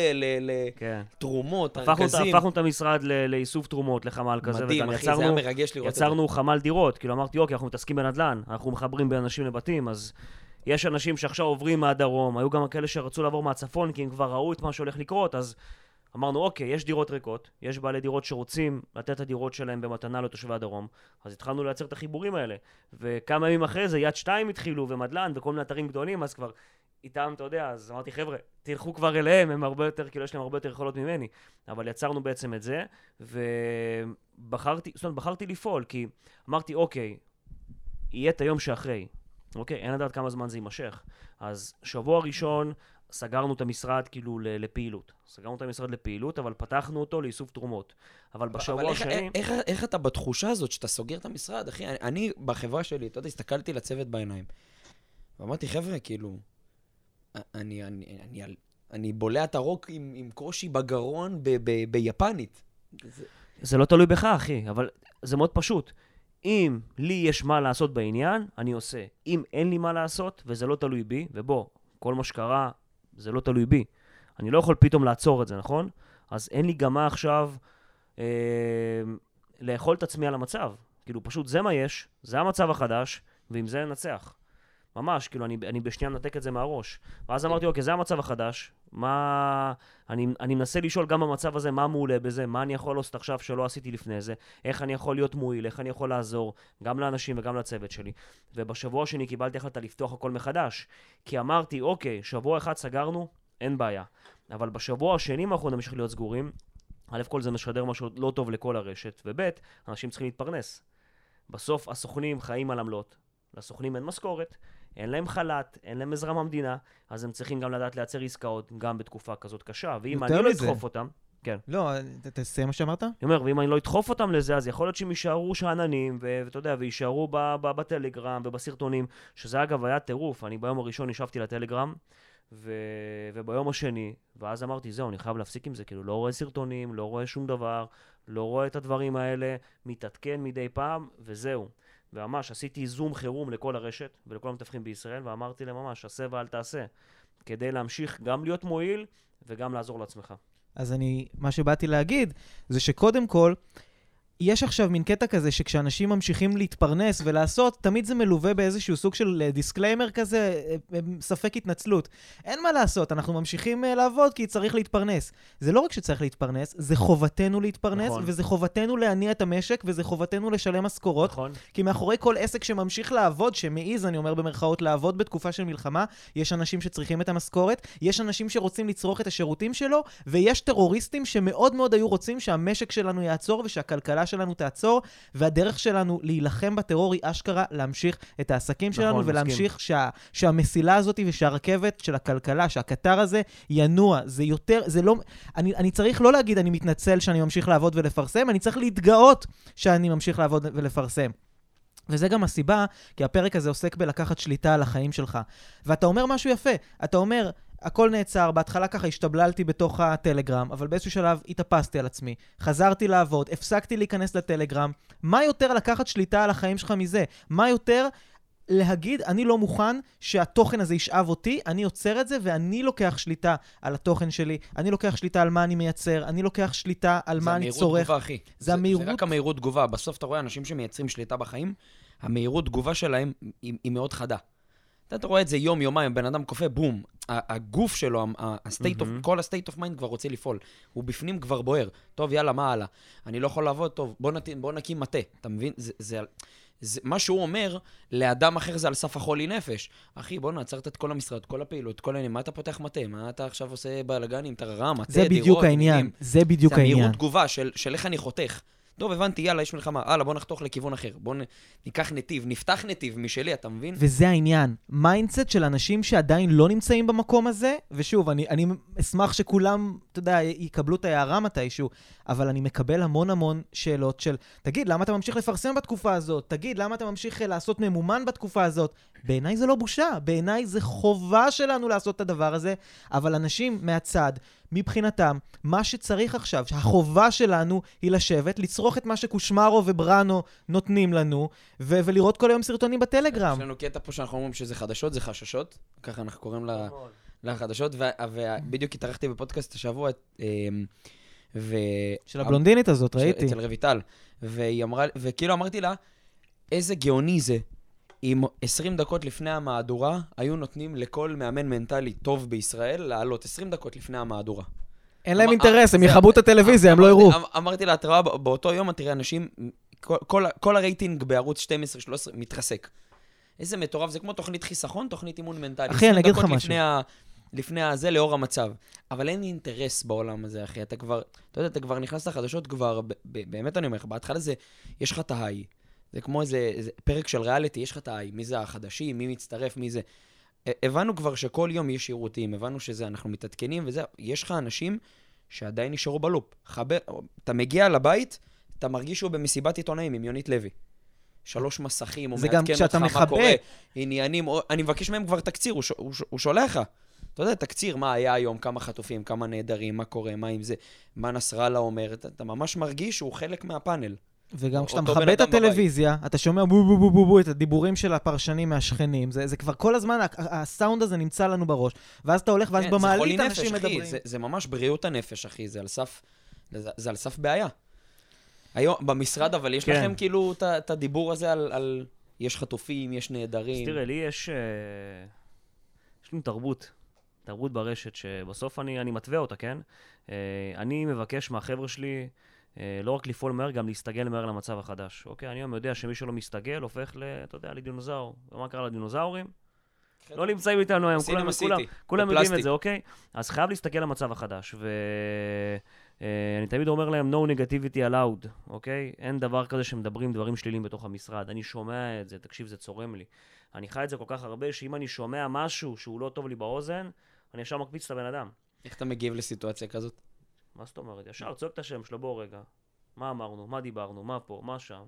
כן. לתרומות, את- ארגזים. הפכנו את המשרד ל- לאיסוף תרומות לחמ"ל כזה, מדהים, אחי, זה היה יצרנו, מרגש לראות את זה. יצרנו חמ"ל דירות. כאילו אמרתי, אוקיי, אנחנו מתעסקים בנדל"ן, אנחנו מחברים בין אנשים לבתים, אז יש אנשים שעכשיו עוברים מהדרום, היו גם כאלה שרצו לעבור מהצפון, כי הם כבר ראו את מה שהולך לקרות, אז אמרנו, אוקיי, יש דירות ריקות, יש בעלי דירות שרוצים לתת את הדירות שלהם במתנה לתושבי הדרום, אז התחלנו לייצר את החיבורים האלה. וכמה ימים אחרי זה, יד שתיים התחילו, ומדל"ן, וכל מיני אתרים גדולים, אז כבר איתם, אתה יודע, אז אמרתי, חבר'ה, תלכו כבר אליהם, הם הרבה יותר, כאילו, יש להם הרבה יותר יכולות ממני. אבל יצרנו בעצם את זה, ובחרתי, זאת אומרת, בחרתי לפעול, כי אמרתי, אוקיי, יהיה את היום שאחרי, אוקיי? אין לדעת כמה זמן זה יימשך. אז שבוע ראשון סגרנו את המשרד כאילו לפעילות. סגרנו את המשרד לפעילות, אבל פתחנו אותו לאיסוף תרומות. אבל בשבוע אבל השני... איך, איך, איך אתה בתחושה הזאת שאתה סוגר את המשרד, אחי? אני, אני בחברה שלי, אתה יודע, הסתכלתי לצוות בעיניים, ואמרתי, חבר'ה, כאילו, אני, אני, אני, אני, אני בולע את הרוק עם, עם קושי בגרון ב, ב, ביפנית. זה, זה לא תלוי בך, אחי, אבל זה מאוד פשוט. אם לי יש מה לעשות בעניין, אני עושה. אם אין לי מה לעשות, וזה לא תלוי בי, ובוא, כל מה שקרה, זה לא תלוי בי. אני לא יכול פתאום לעצור את זה, נכון? אז אין לי גם מה עכשיו אה, לאכול את עצמי על המצב. כאילו, פשוט זה מה יש, זה המצב החדש, ועם זה ננצח. ממש, כאילו, אני, אני בשנייה מנתק את זה מהראש. ואז אמרתי, אוקיי, זה המצב החדש, מה... אני, אני מנסה לשאול גם במצב הזה, מה מעולה בזה, מה אני יכול לעשות עכשיו שלא עשיתי לפני זה, איך אני יכול להיות מועיל, איך אני יכול לעזור, גם לאנשים וגם לצוות שלי. ובשבוע השני קיבלתי החלטה לפתוח הכל מחדש. כי אמרתי, אוקיי, שבוע אחד סגרנו, אין בעיה. אבל בשבוע השני אנחנו נמשיך להיות סגורים. א' כל זה משדר משהו לא טוב לכל הרשת, וב' אנשים צריכים להתפרנס. בסוף הסוכנים חיים על עמלות, לסוכנים אין משכורת, אין להם חל"ת, אין להם עזרה מהמדינה, אז הם צריכים גם לדעת לייצר עסקאות גם בתקופה כזאת קשה. ואם אני לא. אדחוף אותם, כן. לא, תסיים מה שאמרת? אני אומר, ואם אני לא אדחוף אותם לזה, אז יכול להיות שהם יישארו שאננים, ואתה יודע, ויישארו בטלגרם ובסרטונים, שזה אגב היה טירוף. אני ביום הראשון ישבתי לטלגרם, ו- וביום השני, ואז אמרתי, זהו, אני חייב להפסיק עם זה, כאילו, לא רואה סרטונים, לא רואה שום דבר, לא רואה את הדברים האלה, מתעדכן מדי פעם, וזהו. וממש עשיתי זום חירום לכל הרשת ולכל המתווכים בישראל, ואמרתי להם ממש, עשה ואל תעשה, כדי להמשיך גם להיות מועיל וגם לעזור לעצמך. אז אני, מה שבאתי להגיד, זה שקודם כל, יש עכשיו מין קטע כזה שכשאנשים ממשיכים להתפרנס ולעשות, תמיד זה מלווה באיזשהו סוג של disclaimer כזה, אה, אה, ספק התנצלות. אין מה לעשות, אנחנו ממשיכים אה, לעבוד כי צריך להתפרנס. זה לא רק שצריך להתפרנס, זה חובתנו להתפרנס, נכון. וזה חובתנו להניע את המשק, וזה חובתנו לשלם משכורות. נכון? כי מאחורי כל עסק שממשיך לעבוד, שמעז, אני אומר במרכאות, לעבוד בתקופה של מלחמה, יש אנשים שצריכים את המשכורת, יש אנשים שרוצים לצרוך את השירותים שלו, ויש טרוריסטים שמאוד מאוד היו רוצים שהמשק שלנו יעצור ושהכלכלה שלנו תעצור, והדרך שלנו להילחם בטרור היא אשכרה להמשיך את העסקים שלנו, נכון, ולהמשיך שה, שהמסילה הזאת ושהרכבת של הכלכלה, שהקטר הזה ינוע. זה יותר, זה לא... אני, אני צריך לא להגיד אני מתנצל שאני ממשיך לעבוד ולפרסם, אני צריך להתגאות שאני ממשיך לעבוד ולפרסם. וזה גם הסיבה, כי הפרק הזה עוסק בלקחת שליטה על החיים שלך. ואתה אומר משהו יפה, אתה אומר, הכל נעצר, בהתחלה ככה השתבללתי בתוך הטלגרם, אבל באיזשהו שלב התאפסתי על עצמי, חזרתי לעבוד, הפסקתי להיכנס לטלגרם. מה יותר לקחת שליטה על החיים שלך מזה? מה יותר להגיד, אני לא מוכן שהתוכן הזה ישאב אותי, אני עוצר את זה ואני לוקח שליטה על התוכן שלי, אני לוקח שליטה על מה אני מייצר, אני לוקח שליטה על מה אני זה צורך. המהירות תגובה, אחי. זה המהירות- זה רק המהירות תגובה. בסוף אתה רואה אנשים שמייצרים שליטה בחיים, המהירות תגובה שלהם היא, היא מאוד חדה. אתה, אתה רואה את זה יום-יומיים, בן אדם כופה, בום. הגוף שלו, ה- ה-state of, מהמם. כל ה-state of mind כבר רוצה לפעול. הוא בפנים כבר בוער. טוב, יאללה, מה הלאה? אני לא יכול לעבוד, טוב, בוא, נת... בוא נקים מטה. אתה מבין? זה, זה, זה, מה שהוא אומר, לאדם אחר זה על סף החולי נפש. אחי, בוא נעצרת את כל המשרד, כל הפעילות, כל העניינים, מה אתה פותח מטה? מה אתה עכשיו עושה בלאגנים, טררם, מטה, זה דירות, בדיוק העניין, עניינים? זה בדיוק זה העניין. המהירות תגובה של, של איך אני חותך. טוב, הבנתי, יאללה, יש מלחמה. הלאה, בוא נחתוך לכיוון אחר. בוא נ... ניקח נתיב, נפתח נתיב משלי, אתה מבין? וזה העניין. mindset של אנשים שעדיין לא נמצאים במקום הזה, ושוב, אני, אני אשמח שכולם, אתה יודע, יקבלו את ההארה מתישהו, אבל אני מקבל המון המון שאלות של, תגיד, למה אתה ממשיך לפרסם בתקופה הזאת? תגיד, למה אתה ממשיך אה, לעשות ממומן בתקופה הזאת? בעיניי זה לא בושה, בעיניי זה חובה שלנו לעשות את הדבר הזה, אבל אנשים מהצד, מבחינתם, מה שצריך עכשיו, החובה שלנו היא לשבת, לצרוך את מה שקושמרו ובראנו נותנים לנו, ו- ולראות כל היום סרטונים בטלגרם. יש לנו קטע פה שאנחנו אומרים שזה חדשות, זה חששות. ככה אנחנו קוראים לה- לחדשות, ובדיוק התארחתי בפודקאסט השבוע, אמ, ו... של הבלונדינית הזאת, ראיתי. אצל רויטל. והיא אמרה, וכאילו אמרתי לה, איזה גאוני זה אם 20 דקות לפני המהדורה היו נותנים לכל מאמן מנטלי טוב בישראל לעלות 20 דקות לפני המהדורה. אין להם אינטרס, הם יכבו את הטלוויזיה, הם לא יראו. אמ- אמרתי לה, את רואה, בא- באותו יום את תראה אנשים, כל- הרייטינג בערוץ 12-13 מתרסק. איזה מטורף, זה כמו תוכנית חיסכון, תוכנית אימון מנטלי. אחי, אני 20 אגיד לך משהו. לפני הזה, לאור המצב. אבל אין אינטרס בעולם הזה, אחי. אתה כבר, אתה יודע, אתה כבר נכנס לחדשות כבר, באמת אני אומר לך, בהתחלה זה, יש לך את ההיי. זה כמו איזה, איזה פרק של ריאליטי, יש לך את ההיי. מי זה החדשים, מי מצטרף, מי זה... ה- הבנו כבר שכל יום יש שירותים, הבנו שזה, אנחנו מתעדכנים וזה, יש לך אנשים שעדיין נשארו בלופ. חבר, אתה מגיע לבית, אתה מרגיש שהוא במסיבת עיתונאים עם יונית לוי. שלוש מסכים, הוא מעדכן אותך מה מחבק. קורה, עניינים, אני מבקש מהם כבר תקציר, הוא, ש- הוא, ש- הוא שולח לך. אתה יודע, תקציר, מה היה היום, כמה חטופים, כמה נעדרים, מה קורה, מה עם זה, מה נסראללה אומר, אתה, אתה ממש מרגיש שהוא חלק מהפאנל. וגם כשאתה מכבה את אדם בבית. הטלוויזיה, אתה שומע בו בו בו בו בו את הדיבורים של הפרשנים מהשכנים. זה זה כבר כל הזמן, הסאונד הזה נמצא לנו בראש. ואז אתה הולך, ואז כן, במעלית אנשים אחי, מדברים. זה, זה ממש בריאות הנפש, אחי, זה על סף, זה, זה על סף בעיה. היום, במשרד, אבל יש כן. לכם כאילו את הדיבור הזה על- על... יש חטופים, יש אז נעדרים. תראה, לי יש... אה, יש לנו תרבות. תרבות ברשת, שבסוף אני, אני מתווה אותה, כן? אה, אני מבקש מהחבר'ה שלי לא רק לפעול מהר, גם להסתגל מהר למצב החדש, אוקיי? אני היום יודע שמי שלא מסתגל הופך ל... אתה יודע, לדינוזאור. ומה קרה לדינוזאורים? לא נמצאים איתנו היום, כולם, כולם, כולם יודעים את. זה, אוקיי? אז חייב להסתכל למצב החדש, ואני תמיד אומר להם, no negativity allowed, אוקיי? אין דבר כזה שמדברים דברים שליליים בתוך המשרד. אני שומע את זה, תקשיב, זה צורם לי. אני חי את זה כל כך הרבה, שאם אני שומע משהו שהוא לא טוב לי באוזן, אני ישר מקפיץ את הבן אדם. איך אתה מגיב לסיטואציה כזאת? מה זאת אומרת? ישר צועק את השם שלו, בוא רגע. מה אמרנו? מה דיברנו? מה פה? מה שם?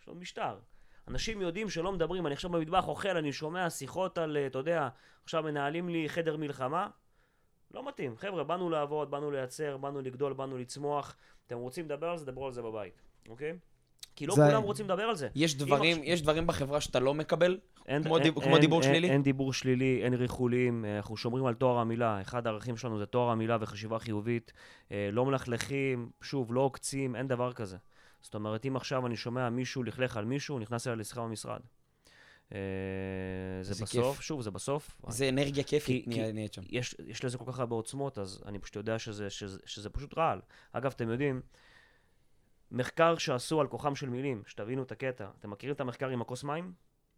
יש לו משטר. אנשים יודעים שלא מדברים, אני עכשיו במטבח אוכל, אני שומע שיחות על, אתה יודע, עכשיו מנהלים לי חדר מלחמה. לא מתאים. חבר'ה, באנו לעבוד, באנו לייצר, באנו לגדול, באנו לצמוח. אתם רוצים לדבר על זה, דברו על זה בבית, אוקיי? כי לא זה- כולם רוצים לדבר על זה. יש דברים, עכשיו- יש דברים בחברה שאתה לא מקבל? אין, כמו אין, דיב- כמו אין, דיבור אין, שלילי? אין דיבור שלילי, אין ריחולים, אה, אנחנו שומרים על טוהר המילה. אחד הערכים שלנו זה טוהר המילה וחשיבה חיובית. אה, לא מלכלכים, שוב, לא עוקצים, אין דבר כזה. זאת אומרת, אם עכשיו אני שומע מישהו לכלך על מישהו, נכנס אליי לשיחה במשרד. אה, זה זה בסוף, כיף. שוב, זה בסוף. זה אנרגיה כיפית נהיית שם. יש, יש לזה כל כך הרבה עוצמות, אז אני פשוט יודע שזה, שזה, שזה פשוט רעל. אגב, אתם יודעים, מחקר שעשו על כוחם של מילים, שתבינו את הקטע. אתם מכירים את המחקר עם הכוס מים?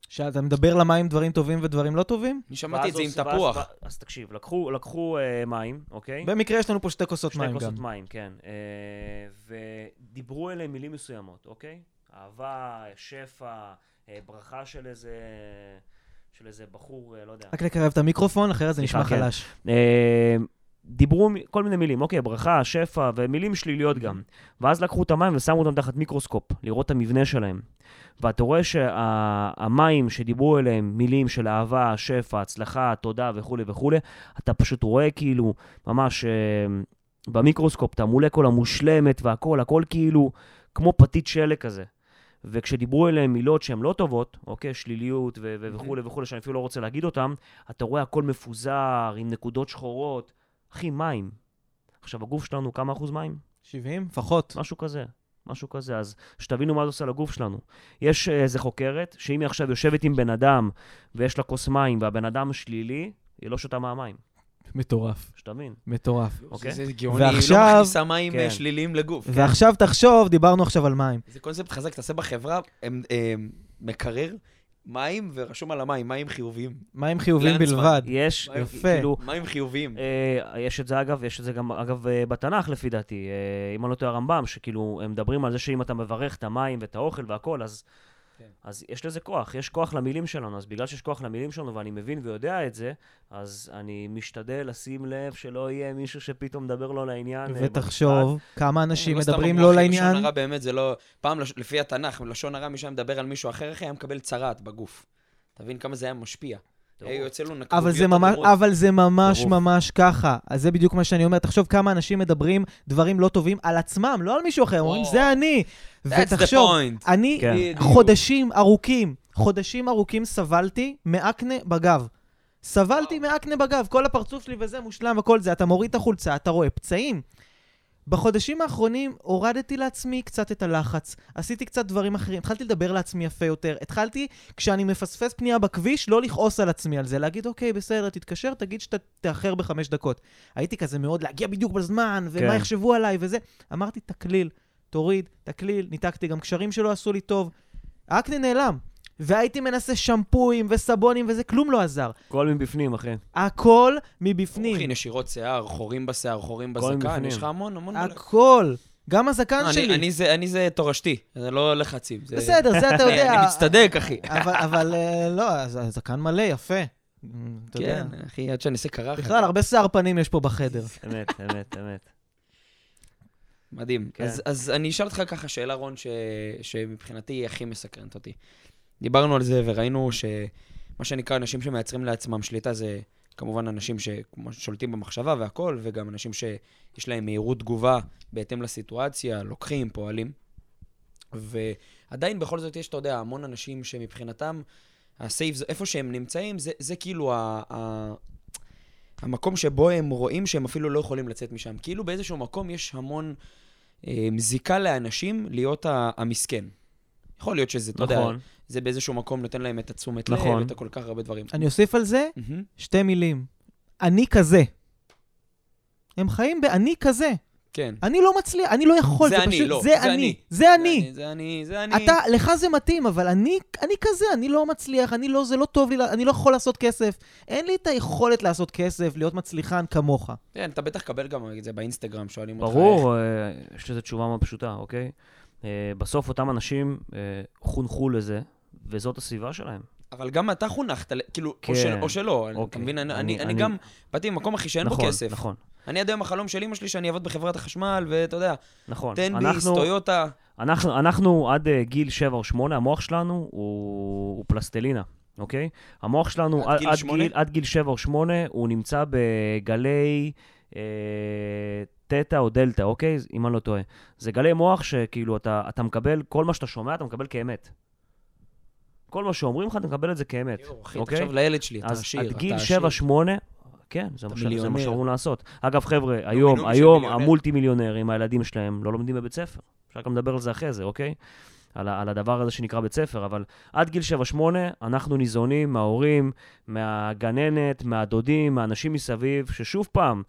שאתה מדבר למים דברים טובים ודברים לא טובים? אני שמעתי את זה עם תפוח. אז תקשיב, לקחו, לקחו אה, מים, אוקיי? במקרה יש לנו פה שתי כוסות שתי מים כוסות גם. מים, כן. אה, ודיברו אליהם מילים מסוימות, אוקיי? אהבה, שפע, אה, ברכה של איזה... של איזה בחור, לא יודע. רק לקרב את המיקרופון, אחרת זה נשמע כן. חלש. דיברו כל מיני מילים, אוקיי, ברכה, שפע, ומילים שליליות גם. ואז לקחו את המים ושמו אותם תחת מיקרוסקופ, לראות את המבנה שלהם. ואתה רואה שהמים שדיברו אליהם, מילים של אהבה, שפע, הצלחה, תודה וכולי וכולי, אתה פשוט רואה כאילו, ממש אה, במיקרוסקופ, את המולקולה מושלמת והכל, הכל כאילו כמו פתית שלג כזה. וכשדיברו אליהם מילות שהן לא טובות, אוקיי, שליליות ו- ו- וכולי וכולי, שאני אפילו לא רוצה להגיד אותם, אתה רואה הכל מפוזר, עם נקודות שחורות. אחי, מים. עכשיו, הגוף שלנו, כמה אחוז מים? 70? לפחות. משהו כזה. משהו כזה. אז שתבינו מה זה עושה לגוף שלנו. יש אה, איזה חוקרת, שאם היא עכשיו יושבת עם בן אדם ויש לה כוס מים והבן אדם שלילי, היא לא שותה מהמים. מטורף. שתבין. מטורף. אוקיי. זה גאוני, היא לא ועכשיו- מכניסה מים כן. אה, שליליים לגוף. ועכשיו תחשוב, דיברנו עכשיו על מים. זה קונספט חזק, תעשה בחברה, הם- הם מקרר, מים, ורשום על המים, מים חיוביים. מים חיוביים. בלבד. יש, מים- יפה. כאילו, מים חיוביים. אה, יש את זה אגב, יש את זה גם אגב אה, בתנ"ך לפי דעתי, אה, אם אני לא טועה הרמב"ם, שכאילו הם מדברים על זה שאם אתה מברך את המים ואת האוכל והכל, אז, כן. אז יש לזה כוח, יש כוח למילים שלנו, אז בגלל שיש כוח למילים שלנו ואני מבין ויודע את זה, אז אני משתדל לשים לב שלא יהיה מישהו שפתאום מדבר לא לעניין. אה, במשרד. ותחשוב כמה אנשים לא מדברים לא לעניין. לשון הרע באמת זה לא... פעם, לש- לפי התנ"ך, לשון הרע, מי שהיה מדבר על מישהו אחר, אחי, היה מקבל צרעת בגוף. אתה מבין כמה זה היה משפיע? יוצא לו נקבוביות. אבל זה ממש. אבל זה ממש. ממש ככה. אז זה בדיוק מה שאני אומר. תחשוב כמה אנשים מדברים דברים לא טובים על עצמם, לא על מישהו אחר. אומרים, או. זה אני. ותחשוב. אני כן. חודשים ארוכים, חודשים ארוכים סבלתי מאקנה בגב. סבלתי מאקנה בגב, כל הפרצוף שלי וזה מושלם וכל זה. אתה מוריד את החולצה, אתה רואה פצעים. בחודשים האחרונים הורדתי לעצמי קצת את הלחץ, עשיתי קצת דברים אחרים, התחלתי לדבר לעצמי יפה יותר, התחלתי, כשאני מפספס פנייה בכביש, לא לכעוס על עצמי על זה, להגיד, אוקיי, בסדר, תתקשר, תגיד שאתה תאחר בחמש דקות. הייתי כזה מאוד להגיע בדיוק בזמן, ומה כן. יחשבו עליי וזה. אמרתי, תקליל, תוריד, תקליל, ניתקתי גם קשרים שלא עשו לי טוב. האקנה נעלם. והייתי מנסה שמפויים וסבונים וזה, כלום לא עזר. הכל מבפנים, אחי. הכל מבפנים. אחי, נשירות שיער, חורים בשיער, חורים בזקן, מבפנים. יש לך המון, המון... מלא. הכל. גם הזקן לא, אני- שלי. אני זה- אני זה תורשתי, זה לא לחצים. זה- בסדר, זה אתה [laughs] אני- יודע. אני מצטדק, אחי. אבל, אבל אה, לא, הזקן מלא, יפה. אתה יודע. כן, אחי, עד שאני אעשה קרחת. בכלל, הרבה שיער פנים יש פה בחדר. [laughs] אמת, אמת, אמת. מדהים. כן. אז, אז אני אשאל אותך ככה שאלה, רון, ש... שמבחינתי היא הכי מסקרנת אותי. דיברנו על זה וראינו שמה שנקרא אנשים שמייצרים לעצמם שליטה זה כמובן אנשים ששולטים במחשבה והכל, וגם אנשים שיש להם מהירות תגובה בהתאם לסיטואציה, לוקחים, פועלים. ועדיין בכל זאת יש, אתה יודע, המון אנשים שמבחינתם, הסייף, איפה שהם נמצאים, זה, זה כאילו ה... ה... המקום שבו הם רואים שהם אפילו לא יכולים לצאת משם. כאילו באיזשהו מקום יש המון אה, זיקה לאנשים להיות המסכן. יכול להיות שזה, אתה יודע, נכון. זה באיזשהו מקום נותן להם את התשומת נכון. לב, את כל כך הרבה דברים. אני אוסיף על זה מהמם. שתי מילים. אני כזה. הם חיים ב"אני כזה". כן. אני לא מצליח, אני לא יכול, זה זה אני, פשוט, לא, זה זה אני, אני. זה אני. זה אני, זה אני. אתה, לך זה מתאים, אבל אני, אני כזה, אני לא מצליח, אני לא, זה לא טוב לי, אני לא יכול לעשות כסף. אין לי את היכולת לעשות כסף, להיות מצליחן כמוך. כן, אתה בטח קבל גם את זה באינסטגרם, שואלים אותך איך. ברור, אה, יש לזה תשובה מאוד פשוטה, אוקיי? אה, בסוף אותם אנשים אה, חונכו לזה, וזאת הסביבה שלהם. אבל גם אתה חונכת, כאילו, כן. או של- או שלא, אתה אוקיי. מבין? אני- אני- אני אני אני- גם באתי ממקום אחי שאין בו נכון, כסף. נכון, אני עד היום החלום של אמא שלי שאני אעבוד בחברת החשמל, ואתה יודע, נכון. תן ביס, טויוטה. אנחנו, אנחנו עד uh, גיל 7 או 8, המוח שלנו הוא, הוא פלסטלינה, אוקיי? המוח שלנו עד גיל עד? גיל, עד גיל 7 או 8, הוא נמצא בגלי אה, תטא או דלתא, אוקיי? אם אני לא טועה. זה גלי מוח שכאילו אתה, אתה מקבל, כל מה שאתה שומע אתה מקבל כאמת. כל מה שאומרים לך, אתה מקבל את זה כאמת, יואו, אחי, אוקיי? תחשוב לילד שלי, אתה אז עשיר, עד אתה גיל עשיר. 7-8, כן, זה מה. זה מה. שאמורים לעשות. אגב, חבר'ה, היום, היום. המולטי מיליונרים, הילדים שלהם, לא לומדים בבית ספר. אפשר גם לדבר על זה אחרי זה, אוקיי? על, על הדבר הזה שנקרא בית ספר, אבל עד גיל 7-8 אנחנו ניזונים מההורים, מהגננת, מהדודים, מהאנשים מסביב, ששוב פעם,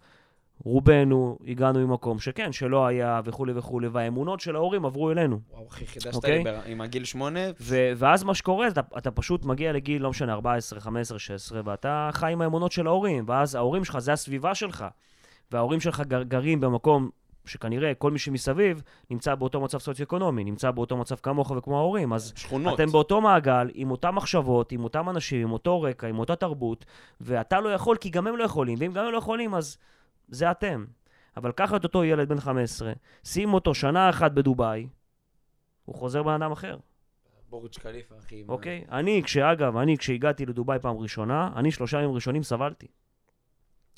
רובנו הגענו ממקום שכן, שלא היה וכולי וכולי, והאמונות של ההורים עברו אלינו. וואו, אחי, חידשת אוקיי? לי בר- עם הגיל שמונה. ו- ואז מה שקורה, אתה, אתה פשוט מגיע לגיל, לא משנה, 14, 15, 16, ואתה חי עם האמונות של ההורים, ואז ההורים שלך, זה הסביבה שלך. וההורים שלך גר, גרים במקום שכנראה כל מי שמסביב נמצא באותו מצב סוציו-אקונומי, נמצא באותו מצב כמוך וכמו ההורים, אז שכונות. אתם באותו מעגל, עם אותן מחשבות, עם אותם אנשים, עם אותו רקע, עם אותה תרבות, ואתה לא יכול כי גם הם לא יכולים, ואם גם הם לא יכולים, אז זה אתם. אבל קח את אותו ילד בן 15, שים אותו שנה אחת בדובאי, הוא חוזר בן אדם אחר. בורג' קליפה, אחי. מה- אוקיי? אני, כשאגב, אני כשהגעתי לדובאי פעם ראשונה, אני שלושה ימים ראשונים סבלתי.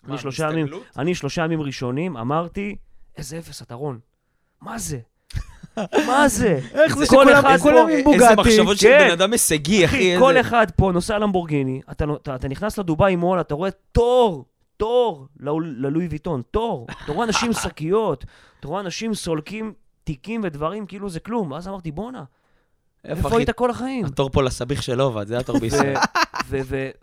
מה, אני שלושה ימים, הסתגלות? אני שלושה ימים ראשונים אמרתי, איזה אפס אתה רון. מה זה? מה זה? [laughs] איך זה שכולם עם איזה בוגטי? מחשבות של כן. בן אדם הישגי, אחי. איזה- כל אחד פה נוסע למבורגיני, אתה, אתה, אתה נכנס לדובאי מול, אתה רואה תור, תור ללו- ללואי ויטון, תור. אתה רואה אנשים עם [laughs] שקיות, אתה רואה אנשים סולקים תיקים ודברים כאילו זה כלום. ואז אמרתי, בואנה, איפה? היית כל החיים? התור פה לסביך של עובד, זה התור בישראל.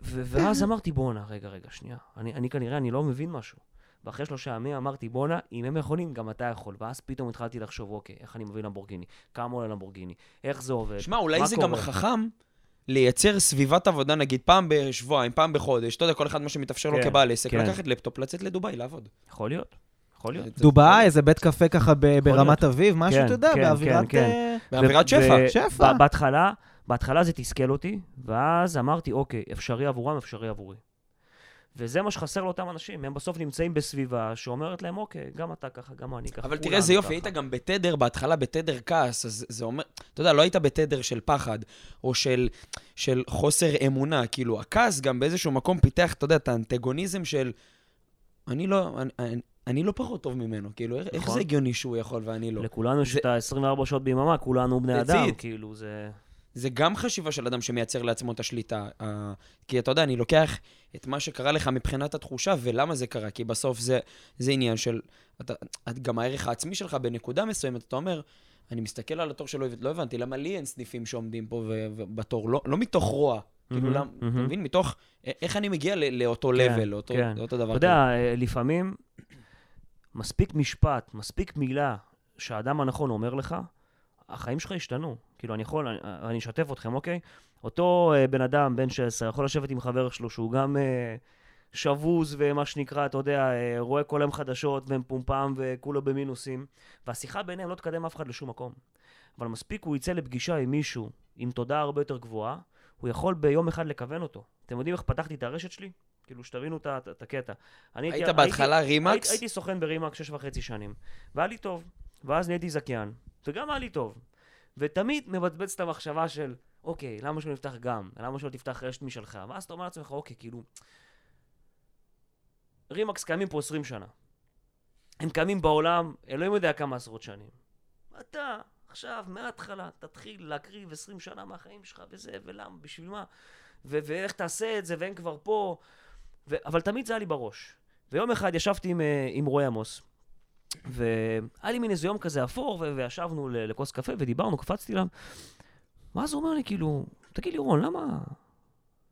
ואז אמרתי, בואנה, רגע, רגע, שנייה. אני, כנראה, אני לא מבין משהו. ואחרי שלושה ימים אמרתי, בואנה, אם הם יכולים, גם אתה יכול. ואז פתאום התחלתי לחשוב, אוקיי, איך אני מביא למבורגיני? כמה עולה למבורגיני? איך זה עובד? שמע, אולי זה גם? חכם לייצר סביבת עבודה, נגיד פעם בשבועיים, פעם בחודש, אתה יודע, כל אחד מה שמתאפשר לו כן, כבעל עסק, כן. לקחת לפטופ, לצאת לדובאי, לעבוד. יכול להיות, יכול להיות. דובאי, איזה בית קפה ככה ב- ברמת אביב, משהו, כן, אתה יודע, כן, באווירת... כן, כן. אה, באווירת ו- שפע. ו- שפע. ב- בהתחלה, בהתחלה זה תסכל אותי, ואז אמרתי, אוקיי, אפשרי עבורם, אפשרי עבורי. וזה מה שחסר לאותם אנשים, הם בסוף נמצאים בסביבה שאומרת להם, אוקיי, גם אתה ככה, גם אני ככה. אבל תראה איזה יופי, ככה." היית גם בתדר, בהתחלה בתדר כעס, אז זה אומר, אתה יודע, לא היית בתדר של פחד, או של, של חוסר אמונה, כאילו, הכעס גם באיזשהו מקום פיתח, אתה יודע, את האנטגוניזם של, אני לא, אני, אני, אני לא פחות טוב ממנו, כאילו, איך, איך נכון. זה הגיוני שהוא יכול ואני לא? לכולנו יש זה- את ה-24 שעות ביממה, כולנו בני אדם. כאילו, זה... זה גם חשיבה של אדם שמייצר לעצמו את השליטה. Uh, כי אתה יודע, אני לוקח את מה שקרה לך מבחינת התחושה, ולמה זה קרה, כי בסוף זה, זה עניין של... אתה, גם הערך העצמי שלך בנקודה מסוימת, אתה אומר, אני מסתכל על התור שלו, לא הבנתי, למה לי אין סניפים שעומדים פה ובתור? לא, לא מתוך רוע. כאילו, מהמם, למה, אתה. מבין? מתוך, איך אני מגיע לאותו כן, level, לאותו, כן. לאותו דבר אתה יודע, אה, לפעמים מספיק משפט, מספיק מילה שהאדם הנכון אומר לך, החיים שלך השתנו. כאילו, אני יכול, אני, אני אשתף אתכם, אוקיי? אותו אה, בן אדם, בן 16, יכול לשבת עם חבר שלו שהוא גם אה, שבוז ומה שנקרא, אתה יודע, אה, רואה כל היום חדשות ומפומפם וכולו במינוסים, והשיחה ביניהם לא תקדם אף אחד לשום מקום. אבל מספיק הוא יצא לפגישה עם מישהו עם תודעה הרבה יותר גבוהה, הוא יכול ביום אחד לכוון אותו. אתם יודעים איך פתחתי את הרשת שלי? כאילו, שתבינו את הקטע. היית הייתי- בהתחלה הייתי- רימקס? הייתי סוכן ברימקס שש וחצי שנים, והיה לי טוב. ואז נהייתי זכיין, וגם היה לי טוב. ותמיד מבצבץ את המחשבה של, אוקיי, למה שלא נפתח גם? למה שלא תפתח רשת משלך? ואז אתה אומר לעצמך, אוקיי, כאילו... רימקס קיימים פה 20 שנה. הם קיימים בעולם, אלוהים יודע כמה עשרות שנים. אתה, עכשיו, מההתחלה, תתחיל להקריב 20 שנה מהחיים שלך וזה, ולמה, בשביל מה? ו- ואיך תעשה את זה, והם כבר פה. ו- אבל תמיד זה היה לי בראש. ויום אחד ישבתי עם, אה, עם רועי עמוס, והיה לי מין איזה יום כזה אפור, ו- וישבנו ל- לכוס קפה ודיברנו, קפצתי אליו. ואז הוא אומר לי, כאילו, תגיד לי, רון, למה,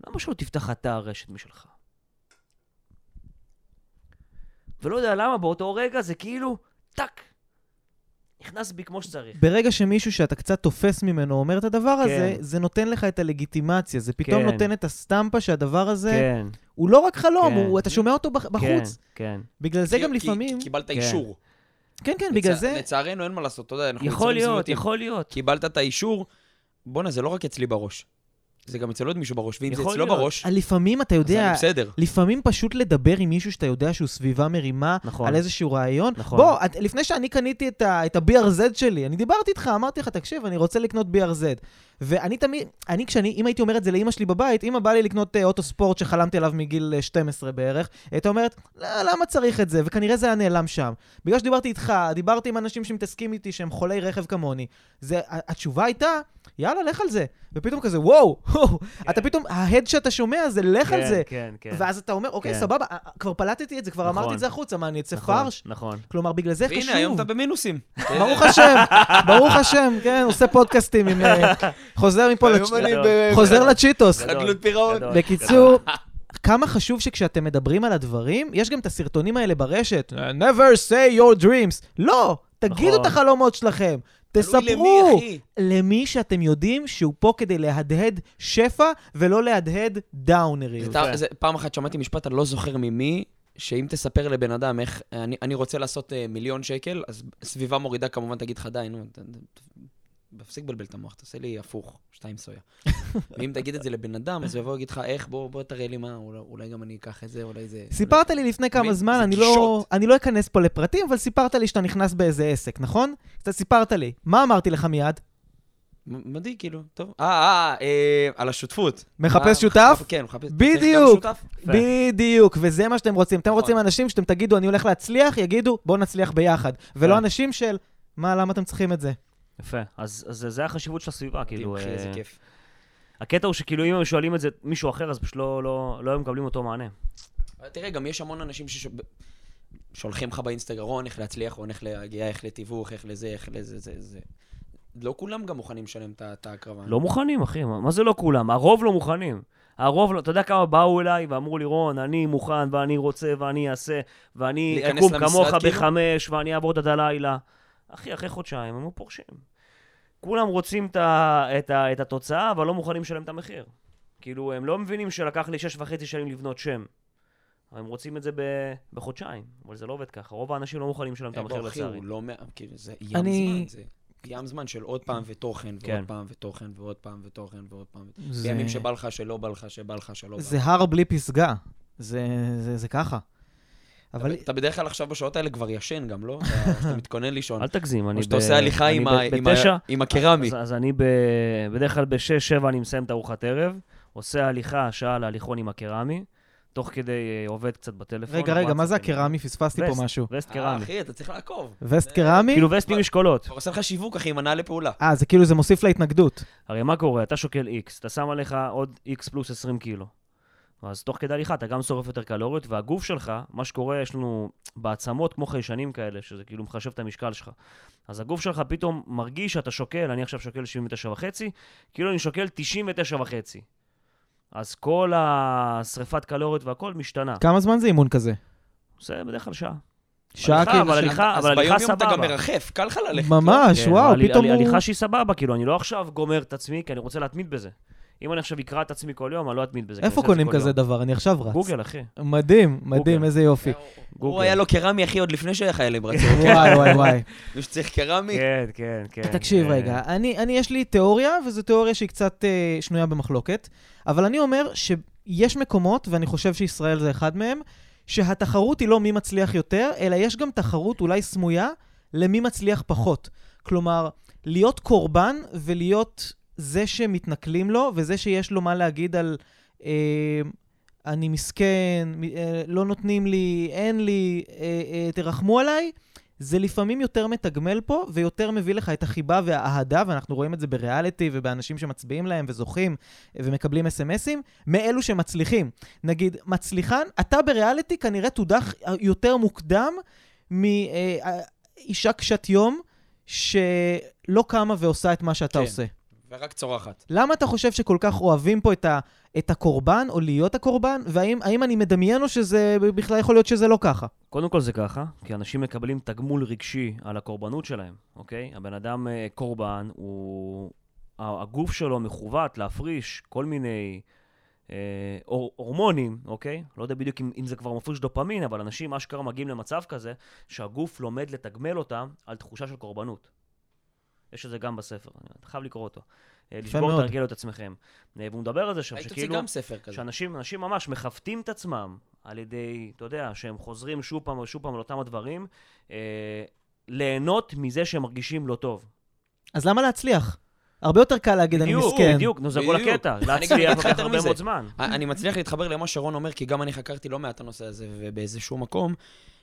למה שלא תפתח אתה רשת משלך? ולא יודע למה, באותו רגע זה כאילו, טאק, נכנס בי כמו שצריך. ברגע שמישהו שאתה קצת תופס ממנו אומר את הדבר הזה, כן. זה נותן לך את הלגיטימציה. זה פתאום כן. נותן את הסטמפה שהדבר הזה, כן, הוא לא רק חלום, כן. הוא, אתה שומע אותו כן, בחוץ. כן. בגלל זה כי- גם כי- לפעמים... קיבלת כן. אישור. כן, כן, בגלל לצ- זה... לצערנו אין מה לעשות, אתה יודע, אנחנו יכול להיות. יכול להיות. קיבלת את האישור, בואנה, זה לא רק אצלי בראש. זה גם אצל עוד מישהו בראש, ואם זה אצלו להיות. בראש, לפעמים, אתה אז יודע, אני בסדר. לפעמים פשוט לדבר עם מישהו שאתה יודע שהוא סביבה מרימה נכון. על איזשהו רעיון. נכון. בוא, את, לפני שאני קניתי את, ה, את ה-BRZ שלי, אני דיברתי איתך, אמרתי לך, תקשיב, אני רוצה לקנות BRZ. ואני תמיד, אני כשאני, אם הייתי אומר את זה לאימא שלי בבית, אמא בא לי לקנות אה, אוטו ספורט שחלמתי עליו מגיל אה, 12 בערך, הייתה אומרת, לא, למה צריך את זה? וכנראה זה היה נעלם שם. בגלל שדיברתי איתך, דיברתי עם אנשים שמתעסקים איתי, שהם חולי רכב כמוני. זה, התשובה הייתה, יאללה, לך על זה. ופתאום כזה, וואו, [laughs] אתה פתאום, ההד שאתה שומע זה לך על כן, זה. כן, כן. ואז אתה אומר, אוקיי, כן. סבבה, אה, כבר פלטתי את זה, כבר נכון. אמרתי את זה החוצה, מה, אני אצא נכון, פרש? נכון. כלומר, בגלל זה חשוב. והנה, היום אתה במינוסים. ברוך השם, ברוך השם, כן, עושה פודקאסטים עם... [laughs] חוזר מפה, לצ'- היום אני גדול. ב- חוזר לצ'יטוס. חדלות פירעון. בקיצור, כמה חשוב שכשאתם מדברים על הדברים, יש גם את הסרטונים האלה ברשת, never say your dreams. לא, תגידו נכון. את החלומות שלכם. למי, תספרו אחי. למי שאתם יודעים שהוא פה כדי להדהד שפע ולא להדהד דאונריות. פעם אחת שמעתי משפט, אני לא זוכר ממי, שאם תספר לבן אדם איך, אני, אני רוצה לעשות אה, מיליון שקל, אז סביבה מורידה כמובן תגיד לך, די, נו, תפסיק לבלבל את המוח, תעשה לי הפוך, שתיים סויה. [laughs] ואם תגיד את זה לבן אדם, אז הוא יבוא ויגיד לך, איך, בוא, בוא תראה לי מה, אולי, גם אני אקח את זה, אולי זה... סיפרת לי לפני כמה? זמן, אני לא. אני לא אכנס פה לפרטים, אבל סיפרת לי שאתה נכנס באיזה עסק, נכון? קצת סיפרת לי. מה אמרתי לך מיד? מדהים, כאילו, טוב. אה, אה, אה, על השותפות. מחפש מה- שותף? כן, מחפש. בדיוק. בדיוק, וזה מה שאתם רוצים. אתם נכון. רוצים אנשים שאתם תגידו, אני הולך להצליח, יגידו, בואו נצליח ביחד. ולא. אנשים של, מה, למה אתם צריכים את זה? יפה. אז אז זה החשיבות של הסביבה, כאילו... אחי, איזה אה, כיף. הקטע הוא שכאילו אם הם שואלים את זה מישהו אחר, אז פשוט לא- לא לא היו מקבלים אותו מענה. תראה, גם יש המון אנשים ששולחים לך באינסטגרם, רון, איך להצליח, רון, איך להגיע, איך לתיווך, איך לזה, איך לזה, זה, זה. לא כולם גם מוכנים לשלם את ההקרבה. לא מוכנים, אחי, מה מה זה לא כולם? הרוב לא מוכנים. הרוב, לא, אתה יודע כמה באו אליי ואמרו לי, רון, אני מוכן ואני רוצה ואני אעשה ואני אקום כמוך כאילו? בחמש ואני אעבוד עד הלילה. אחי, אחרי חודשיים הם פורשים. כולם רוצים את, ה, את, ה, את התוצאה, אבל לא מוכנים לשלם את המחיר. כאילו, הם לא מבינים שלקח לי שש וחצי שנים לבנות שם. הם רוצים את זה ב, בחודשיים, אבל זה לא עובד ככה. רוב האנשים לא מוכנים לשלם את אה, המחיר לצערי. הוא לא... מא- כאילו, זה ים אני- זמן, זה ים זמן של עוד פעם ותוכן, ועוד כן. פעם ותוכן, ועוד פעם ותוכן, ועוד פעם. זה- בימים שבא לך, שלא בא לך, שבא לך, שלא בא זה לך. הר בלי פסגה. זה, זה, זה ככה. אבל אתה בדרך כלל עכשיו בשעות האלה כבר ישן גם, לא? אתה- מתכונן לישון. אל תגזים, אני או שאתה ב- עושה הליכה עם ב- עם ה- עם הקרמי. אז, אז אני ב... בדרך כלל ב-6-7 אני מסיים את ארוחת ערב, עושה הליכה, שעה להליכון עם הקרמי, תוך כדי אה, עובד קצת בטלפון. רגע, רגע, מה זה הקרמי? פספסתי פה משהו. וסט אה, קרמי. אחי, אתה צריך לעקוב. וסט קרמי? כאילו וסט עם משקולות. הוא עושה לך שיווק, אחי, עם הנעה לפעולה. אה, זה כאילו, זה מוסיף להתנגדות. הרי מה קורה? אתה שוקל X, אתה שם עליך עוד X פלוס 20 קילו. אז תוך כדי הליכה אתה גם שורף יותר קלוריות, והגוף שלך, מה שקורה, יש לנו בעצמות כמו חיישנים כאלה, שזה כאילו מחשב את המשקל שלך. אז הגוף שלך פתאום מרגיש שאתה שוקל, אני עכשיו שוקל 79 וחצי, כאילו אני שוקל 99 וחצי. אז כל השריפת קלוריות והכל משתנה. כמה זמן זה אימון כזה? זה בדרך כלל שעה. שעה כאילו... אבל הליכה- אז אבל הליכה ביום-יום אתה גם סבבה. מרחף, קל לך ללכת. ממש, כן, וואו, אבל פתאום הוא... הליכה שהיא סבבה, כאילו, אני לא עכשיו גומר את עצמי, כי אני רוצה להתמיד בזה. אם אני עכשיו אקרא את עצמי כל יום, אני לא אתמיד בזה. איפה קונים כזה יום. דבר? אני עכשיו רץ. גוגל, אחי. מדהים, מדהים, גוגל. איזה יופי. הוא גוגל. היה לו קרמי, אחי, עוד לפני שהיה חיילים רצו. [laughs] וואי, וואי, וואי. [laughs] מי שצריך קרמי. כן, כן, כן. תקשיב אה, רגע, אני, אני יש לי תיאוריה, וזו תיאוריה שהיא קצת אה, שנויה במחלוקת, אבל אני אומר שיש מקומות, ואני חושב שישראל זה אחד מהם, שהתחרות היא לא מי מצליח יותר, אלא יש גם תחרות אולי סמויה למי מצליח פחות. כלומר, להיות קורבן ולהיות זה שמתנכלים לו, וזה שיש לו מה להגיד על... אה, אני מסכן, אה, לא נותנים לי, אין לי, אה, אה, תרחמו עליי, זה לפעמים יותר מתגמל פה, ויותר מביא לך את החיבה והאהדה, ואנחנו רואים את זה בריאליטי ובאנשים שמצביעים להם וזוכים ומקבלים אס.אם.אסים, מאלו שמצליחים. נגיד, מצליחן, אתה בריאליטי כנראה תודח יותר מוקדם מאישה קשת יום שלא קמה ועושה את מה שאתה כן. עושה. ורק צורחת. למה אתה חושב שכל כך אוהבים פה את, ה, את הקורבן, או להיות הקורבן, והאם האם אני מדמיין או שזה בכלל יכול להיות שזה לא ככה? קודם כל זה ככה, כי אנשים מקבלים תגמול רגשי על הקורבנות שלהם, אוקיי? הבן אדם אה, קורבן, הוא... הגוף שלו מכוות להפריש כל מיני אה, הור- הורמונים, אוקיי? לא יודע בדיוק אם, אם זה כבר מפריש דופמין, אבל אנשים אשכרה מגיעים למצב כזה, שהגוף לומד לתגמל אותם על תחושה של קורבנות. יש את זה גם בספר, אתה חייב לקרוא אותו. לשבור. תרגלו את עצמם. אה, והוא מדבר על זה שם, היית תוציא שכאילו... גם ספר כזה. שאנשים אנשים ממש מכוותים את עצמם על ידי, אתה יודע, שהם חוזרים שוב פעם ושוב פעם על אותם הדברים, אה, ליהנות מזה שהם מרגישים לא טוב. אז למה להצליח? הרבה יותר קל להגיד אני בדיוק, מסכן. בדיוק, נו זה כל בדיוק. הקטע. אני להצליח לוקח הרבה מזה. מאוד זמן. אני מצליח להתחבר למה שרון אומר, כי גם אני חקרתי לא מעט את הנושא הזה, ובאיזשהו מקום,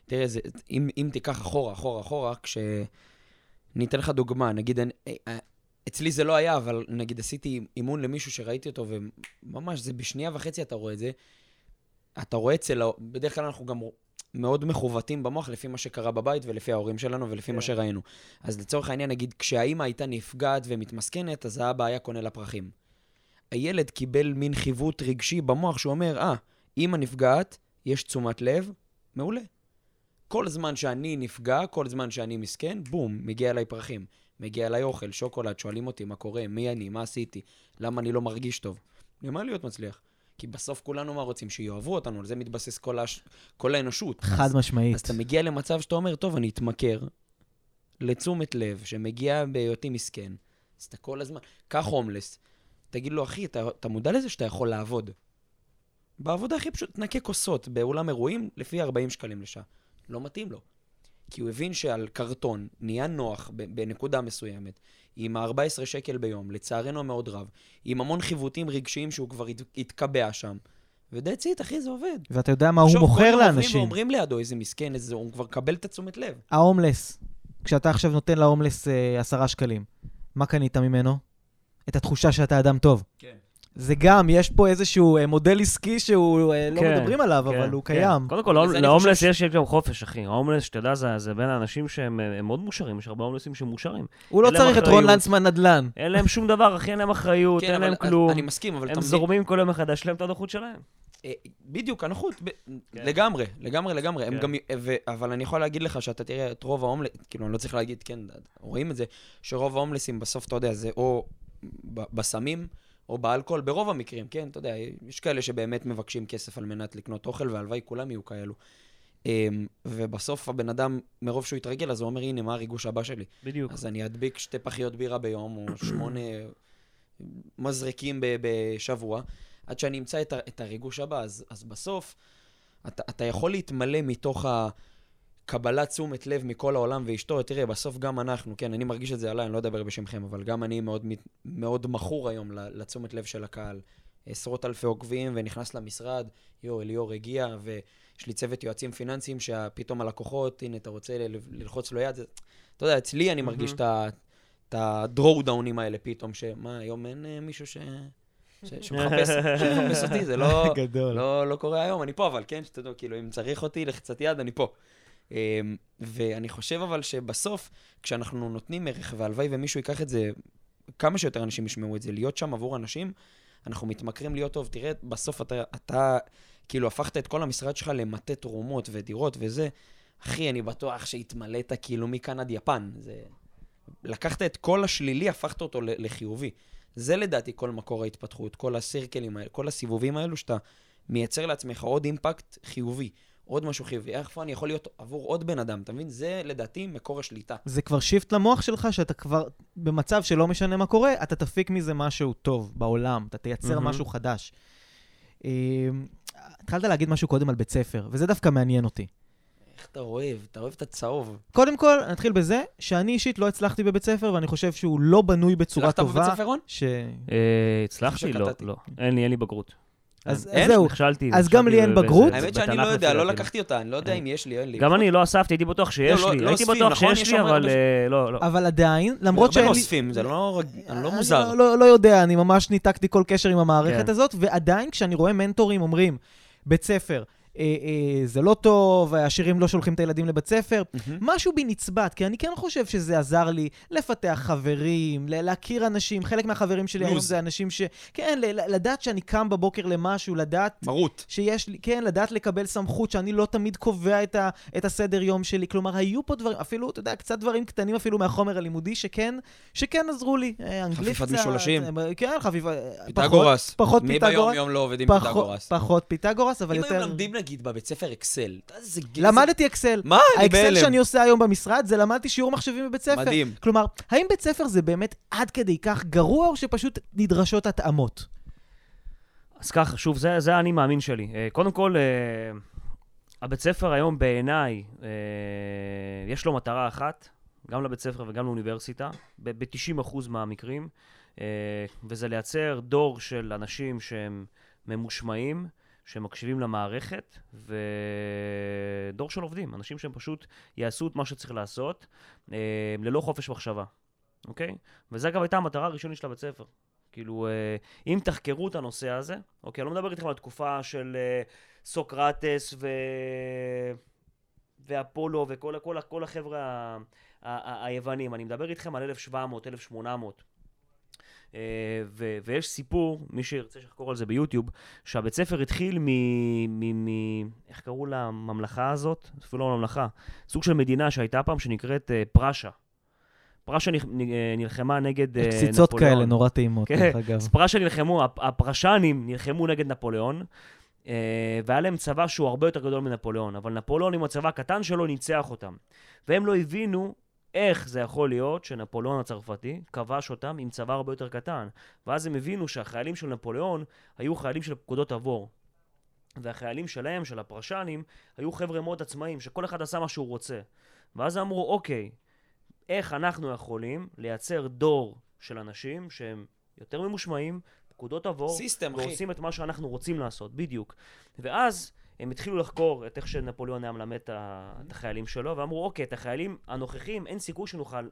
תראה, זה, אם, אם תיקח אחורה, אחורה, אחורה, כש... אני אתן לך דוגמה, נגיד, אני, אה, אצלי זה לא היה, אבל נגיד עשיתי אימון למישהו שראיתי אותו, וממש, זה בשנייה וחצי אתה רואה את זה. אתה רואה אצל, בדרך כלל אנחנו גם מאוד מכוותים במוח לפי מה שקרה בבית ולפי ההורים שלנו ולפי מה כן. שראינו. אז לצורך העניין, נגיד, כשהאימא הייתה נפגעת ומתמסכנת, אז האבא היה קונה לה פרחים. הילד קיבל מין חיווט רגשי במוח שהוא אומר, אה, אימא נפגעת, יש תשומת לב, מעולה. כל זמן שאני נפגע, כל זמן שאני מסכן, בום, מגיע אליי פרחים. מגיע אליי אוכל, שוקולד, שואלים אותי מה קורה, מי אני, מה עשיתי, למה אני לא מרגיש טוב. למה להיות מצליח? כי בסוף כולנו מה רוצים? שיאהבו אותנו, על זה מתבסס כל, הש... כל האנושות. חד אז, משמעית. אז אתה מגיע למצב שאתה אומר, טוב, אני אתמכר לתשומת לב שמגיעה בהיותי מסכן. אז אתה כל הזמן, קח הומלס, תגיד לו, אחי, אתה, אתה מודע לזה שאתה יכול לעבוד. בעבודה הכי פשוט, תנקה כוסות באולם אירועים לפי 40 שקלים לשעה. לא מתאים לו. כי הוא הבין שעל קרטון נהיה נוח בנקודה מסוימת, עם ה-14 שקל ביום, לצערנו המאוד רב, עם המון חיווטים רגשיים שהוא כבר הת- התקבע שם. ו-that's it, אחי, זה עובד. ואתה יודע מה הוא עכשיו, כל מוכר יום עוברים לאנשים. ואומרים לידו איזה מסכן, איזה, הוא כבר מקבל את התשומת לב. ההומלס, כשאתה עכשיו נותן להומלס אה, עשרה שקלים, מה קנית ממנו? את התחושה שאתה אדם טוב. כן. זה גם, יש פה איזשהו אה, מודל עסקי שהוא, אה, לא כן, מדברים עליו, כן, אבל הוא כן. קיים. קודם כל, אני להומלס חושב יש גם חופש, אחי. ההומלס, שתדע, זה- זה בין האנשים שהם אה, הם מאוד מושרים. יש הרבה הומלסים שמושרים. הוא לא צריך את רון אחריות. לנצמן נדל"ן. אין להם שום דבר, אחי, אין להם אחריות, כן, אין אבל להם כלום. אני מסכים, אבל הם מבין... זורמים כל יום מחדש, יש להם את הנוחות שלהם. בדיוק, הנוחות, ב- לגמרי, לגמרי, לגמרי. הם כן. גם, ו- אבל אני יכול להגיד לך שאתה תראה את רוב ההומלס, כאילו, אני לא צריך להגיד, כן, רואים את זה, שרוב ההומלסים בסוף, אתה יודע, זה או ב- בסמים, או באלכוהול, ברוב המקרים, כן, אתה יודע, יש כאלה שבאמת מבקשים כסף על מנת לקנות אוכל, והלוואי כולם יהיו כאלו. אמ, ובסוף הבן אדם, מרוב שהוא יתרגל, אז הוא אומר, הנה, מה הריגוש הבא שלי? בדיוק. אז אני אדביק שתי פחיות בירה ביום, או [clears throat] שמונה מזרקים בשבוע, עד שאני אמצא את, ה- הריגוש הבא. אז, אז בסוף, אתה, אתה יכול להתמלא מתוך הקבלת תשומת לב מכל העולם ואשתו. תראה, בסוף גם אנחנו, כן, אני מרגיש את זה עליי, אני לא אדבר בשמכם, אבל גם אני מאוד, מאוד מכור היום לתשומת לב של הקהל. עשרות אלפי עוקבים, ונכנס למשרד, יו, אליאור הגיע, ויש לי צוות יועצים פיננסיים שפתאום הלקוחות, הנה, אתה רוצה ללחוץ לו יד, זה... אתה יודע, אצלי אני מרגיש מהמם. את ה... את הדרו דאונים האלה פתאום, שמה, היום אין אה, מישהו ש... ש... שמחפש, שמחפש אותי, זה לא. [laughs] לא, לא קורה היום, אני פה, אבל כן, שתדעו, כאילו, אם צריך אותי לחצת יד, אני פה. אמ, ואני חושב אבל שבסוף, כשאנחנו נותנים ערך, והלוואי ומישהו ייקח את זה, כמה שיותר אנשים ישמעו את זה, להיות שם עבור אנשים, אנחנו מתמכרים להיות טוב. תראה, בסוף אתה, אתה כאילו הפכת את כל המשרד שלך למטה תרומות ודירות וזה. אחי, אני בטוח שהתמלאת כאילו מכאן עד יפן. זה... לקחת את כל השלילי, הפכת אותו לחיובי. זה לדעתי כל מקור ההתפתחות, כל הסירקלים האלה, כל הסיבובים האלו שאתה מייצר לעצמך עוד אימפקט חיובי, עוד משהו חיובי. איפה אני יכול להיות עבור עוד בן אדם, אתה מבין? זה לדעתי מקור השליטה. זה כבר שיפט למוח שלך, שאתה כבר במצב שלא משנה מה קורה, אתה תפיק מזה משהו טוב בעולם, אתה תייצר מהמם. משהו חדש. אמ, התחלת להגיד משהו קודם על בית ספר, וזה דווקא מעניין אותי. איך אתה אוהב? אתה אוהב את הצהוב. קודם כל, נתחיל בזה, שאני אישית לא הצלחתי בבית ספר, ואני חושב שהוא לא בנוי בצורה הצלחת טובה. בבית ספר, רון? ש... אה, הצלחתי? לא. לא. אין לי בגרות. אז אין? זהו, נכשלתי. אז גם לי אין בגרות? האמת שאני בתנ"ך לא יודע, לא. לקחתי אותה, אני לא יודע אם יש לי, אין לי. גם אני לא אספתי, הייתי בטוח שיש לא, לי. לא הייתי בטוח נכון? שיש יש לי, אבל הרבה- אה, לא, לא. אבל עדיין, למרות הרבה שאין לא לי... אוספים, זה לא לא אני מוזר. לא, לא, לא יודע, אני ממש ניתקתי כל קשר עם המערכת כן. הזאת, ועדיין כשאני רואה מנטורים אומרים, בית ספר, אה, אה, זה לא טוב, העשירים לא שולחים את הילדים לבית ספר. משהו בי נצבט, כי אני כן חושב שזה עזר לי לפתח חברים, להכיר אנשים. חלק מהחברים שלי היום. זה אנשים ש... כן, לדעת שאני קם בבוקר למשהו, לדעת מרות. שיש לי, כן, לדעת לקבל סמכות, שאני לא תמיד קובע את, ה, את הסדר יום שלי. כלומר, היו פה דברים, אפילו, אתה יודע, קצת דברים קטנים אפילו מהחומר הלימודי, שכן, שכן עזרו לי. אה, אנגלית חפיפת קצת, משולשים. אה, כן, חפיפה... פיתגורס. פחות מי פיתגורס. ביום יום לא עובד עם פחות, פיתגורס? פחות פיתגורס, אבל אם יותר... היו מלמדים נגיד בבית ספר אקסל, גזע. למדתי אקסל. מה? אני האקסל בהלם. שאני עושה היום במשרד, זה למדתי שיעור מחשבים בבית ספר. מדהים. כלומר, האם בית ספר זה באמת עד כדי כך גרוע, או שפשוט נדרשות התאמות? אז ככה, שוב, זה, זה האני מאמין שלי. אה, קודם כל, אה, הבית ספר היום בעיניי, אה, יש לו מטרה אחת, גם לבית ספר וגם לאוניברסיטה, ב-90% מהמקרים, וזה לייצר דור של אנשים שהם ממושמעים, שמקשיבים למערכת, ודור של עובדים, אנשים שהם פשוט יעשו את מה שצריך לעשות, אה, ללא חופש מחשבה, אוקיי? וזה אגב הייתה המטרה הראשונית של הבית ספר. כאילו, אה, אם תחקרו את הנושא הזה, אוקיי, אני לא מדבר איתכם על התקופה של אה, סוקרטס ו... ואפולו וכל כל, כל החבר'ה ה- ה- היוונים, אני מדבר איתכם על 1700, 1800. אה, ו- ויש סיפור, מי שירצה שיחקור על זה ביוטיוב, שהבית ספר התחיל מ... מ-, מ- איך קראו לממלכה הזאת? אפילו לא ממלכה. סוג של מדינה שהייתה פעם שנקראת אה, פרשה. פרשה אה, נלחמה נגד נפוליאון. קציצות כאלה נורא טעימות, כן, דרך אגב. אז פרשה נלחמו, הפ- הפרשנים נלחמו נגד נפוליאון, והיה להם צבא שהוא הרבה יותר גדול מנפוליאון, אבל נפוליאון עם הצבא הקטן שלו ניצח אותם. והם לא הבינו איך זה יכול להיות שנפוליאון הצרפתי כבש אותם עם צבא הרבה יותר קטן. ואז הם הבינו שהחיילים של נפוליאון היו חיילים של פקודות עבור. והחיילים שלהם, של הפרשנים, היו חבר'ה מאוד עצמאיים, שכל אחד עשה מה שהוא רוצה. ואז אמרו, אוקיי, איך אנחנו יכולים לייצר דור של אנשים שהם יותר ממושמעים, פקודות עבור, סיסטם, אחי. ועושים את מה שאנחנו רוצים לעשות, בדיוק. ואז הם התחילו לחקור את איך שנפוליאון היה מלמד את את החיילים שלו, ואמרו, אוקיי, את החיילים הנוכחים, אין סיכוי שנוכל,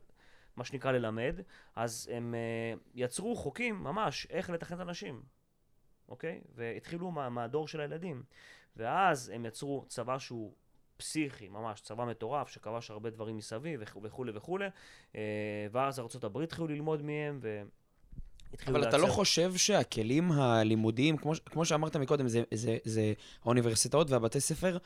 מה שנקרא, ללמד, אז הם uh, יצרו חוקים, ממש, איך לתכנת אנשים, אוקיי? והתחילו מה, מהדור של הילדים. ואז הם יצרו צבא שהוא פסיכי, ממש, צבא מטורף, שכבש הרבה דברים מסביב וכו'- וכולי וכולי, אה, ואז ארה"ב התחילו ללמוד מהם, והתחילו אבל. אתה לא חושב שהכלים הלימודיים, כמו, כמו שאמרת מקודם, זה, זה, זה האוניברסיטאות והבתי ספר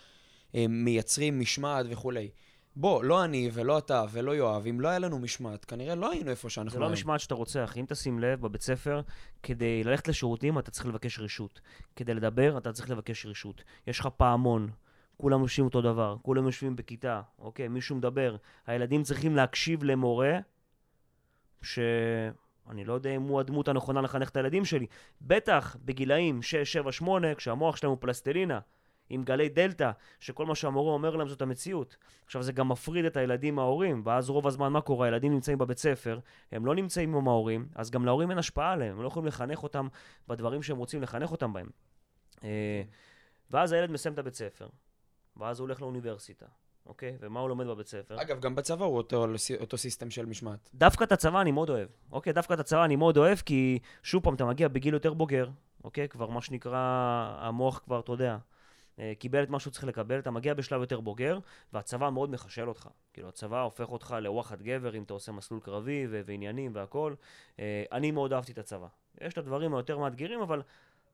מייצרים משמעת וכולי. בוא, לא אני ולא אתה ולא יואב, אם לא היה לנו משמעת, כנראה לא היינו איפה שאנחנו זה לא. המשמעת שאתה רוצה, אחי. אם תשים לב, בבית ספר, כדי ללכת לשירותים אתה צריך לבקש רשות. כדי לדבר אתה צריך לבקש רשות. יש לך פעמון, כולם יושבים אותו דבר, כולם יושבים בכיתה, אוקיי? מישהו מדבר. הילדים צריכים להקשיב למורה, ש... אני לא יודע אם הוא הדמות הנכונה לחנך את הילדים שלי. בטח בגילאים 6, 7, 8, כשהמוח שלהם הוא פלסטלינה, עם גלי דלתא, שכל מה שהמורה אומר להם זאת המציאות. עכשיו, זה גם מפריד את הילדים מההורים, ואז רוב הזמן מה קורה? הילדים נמצאים בבית ספר, הם לא נמצאים עם ההורים, אז גם להורים אין השפעה עליהם, הם לא יכולים לחנך אותם בדברים שהם רוצים לחנך אותם בהם. אה, ואז הילד מסיים את הבית ספר, ואז הוא הולך לאוניברסיטה, אוקיי? ומה הוא לומד בבית ספר? אגב, גם בצבא הוא אותו, אותו סיסטם של משמעת. דווקא את הצבא אני מאוד אוהב. אוקיי, דווקא את הצבא אני מאוד אוהב, כי שוב פעם, אתה מגיע בגיל יותר בוגר, אוקיי? כבר מה שנקרא, המוח כבר, אתה יודע, אה, קיבל את מה שהוא צריך לקבל, אתה מגיע בשלב יותר בוגר, והצבא מאוד מחשל אותך. כאילו, הצבא הופך אותך לווחת גבר אם אתה עושה מסלול קרבי ו- ועניינים והכול. אה, אני מאוד אהבתי את הצבא. יש את הדברים היותר מאתגרים, אבל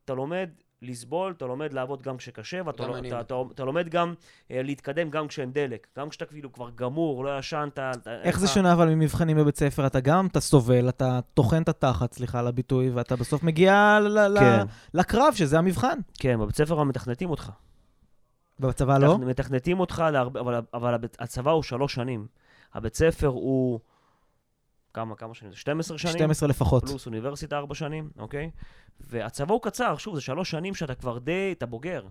אתה לומד לסבול, אתה לומד לעבוד גם כשקשה, ואתה גם לא, אני. אתה, אתה, אתה לומד גם אה, להתקדם גם כשאין דלק. גם כשאתה כאילו כבר גמור, לא ישנת. אתה- אין איך זה לך- שונה אבל ממבחנים בבית ספר? אתה גם, אתה סובל, אתה טוחן את התחת, סליחה על הביטוי, ואתה בסוף מגיע ל- ל- כן. לקרב, שזה המבחן. כן, בבית ספר מתכנתים אותך. בצבא לא? מתכ- מתכנתים אותך, להרבה, אבל, אבל הצבא הוא שלוש שנים. הבית ספר הוא... כמה, כמה שנים? זה 12 שנים? 12 לפחות. פלוס אוניברסיטה ארבע שנים, אוקיי? והצבא הוא קצר, שוב, זה שלוש שנים שאתה כבר די, אתה בוגר.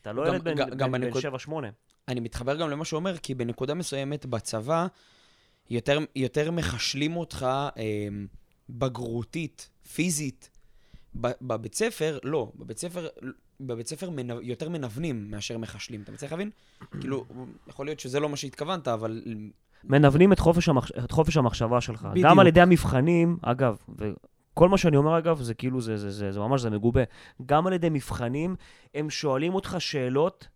אתה לא ילד בן, גם- בן, גם בן בנקוד- שבע, שמונה. אני מתחבר גם למה שהוא אומר, כי בנקודה מסוימת בצבא, יותר, יותר מחשלים אותך אה, בגרותית, פיזית. ב- בבית ספר, לא. בבית ספר, בבית ספר מנו, יותר מנוונים מאשר מחשלים. אתה מצליח להבין? כאילו, יכול להיות שזה לא מה שהתכוונת, אבל... מנוונים את חופש, המחש... את חופש המחשבה שלך. בדיוק. גם על ידי המבחנים, אגב, וכל מה שאני אומר, אגב, זה כאילו, זה, זה, זה, זה ממש, זה מגובה. גם על ידי מבחנים, הם שואלים אותך שאלות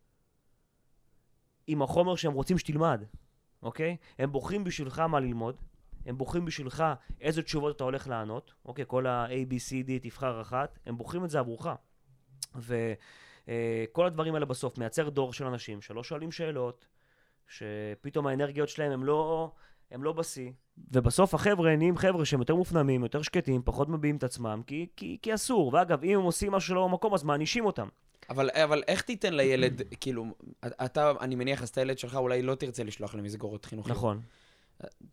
עם החומר שהם רוצים שתלמד, אוקיי? הם בוחרים בשבילך מה ללמוד, הם בוחרים בשבילך איזה תשובות אתה הולך לענות, אוקיי? כל ה-A, B, C, D, תבחר אחת, הם בוחרים את זה עבורך. וכל הדברים האלה בסוף מייצר דור של אנשים שלא שואלים שאלות, שפתאום האנרגיות שלהם הם לא, הם לא בשיא, ובסוף החבר'ה נהיים חבר'ה שהם יותר מופנמים, יותר שקטים, פחות מביעים את עצמם, כי, כי, כי אסור. ואגב, אם הם עושים משהו שלא במקום, אז מענישים אותם. אבל, אבל איך תיתן לילד, כאילו, אתה, אני מניח, אז את הילד שלך אולי לא תרצה לשלוח למסגרות חינוכיות. נכון.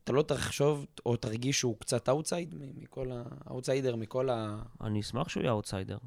אתה לא תחשוב או תרגיש שהוא קצת outside מכל ה... אאוטסיידר מכל ה... אני אשמח שהוא יהיה אאוטסיידר.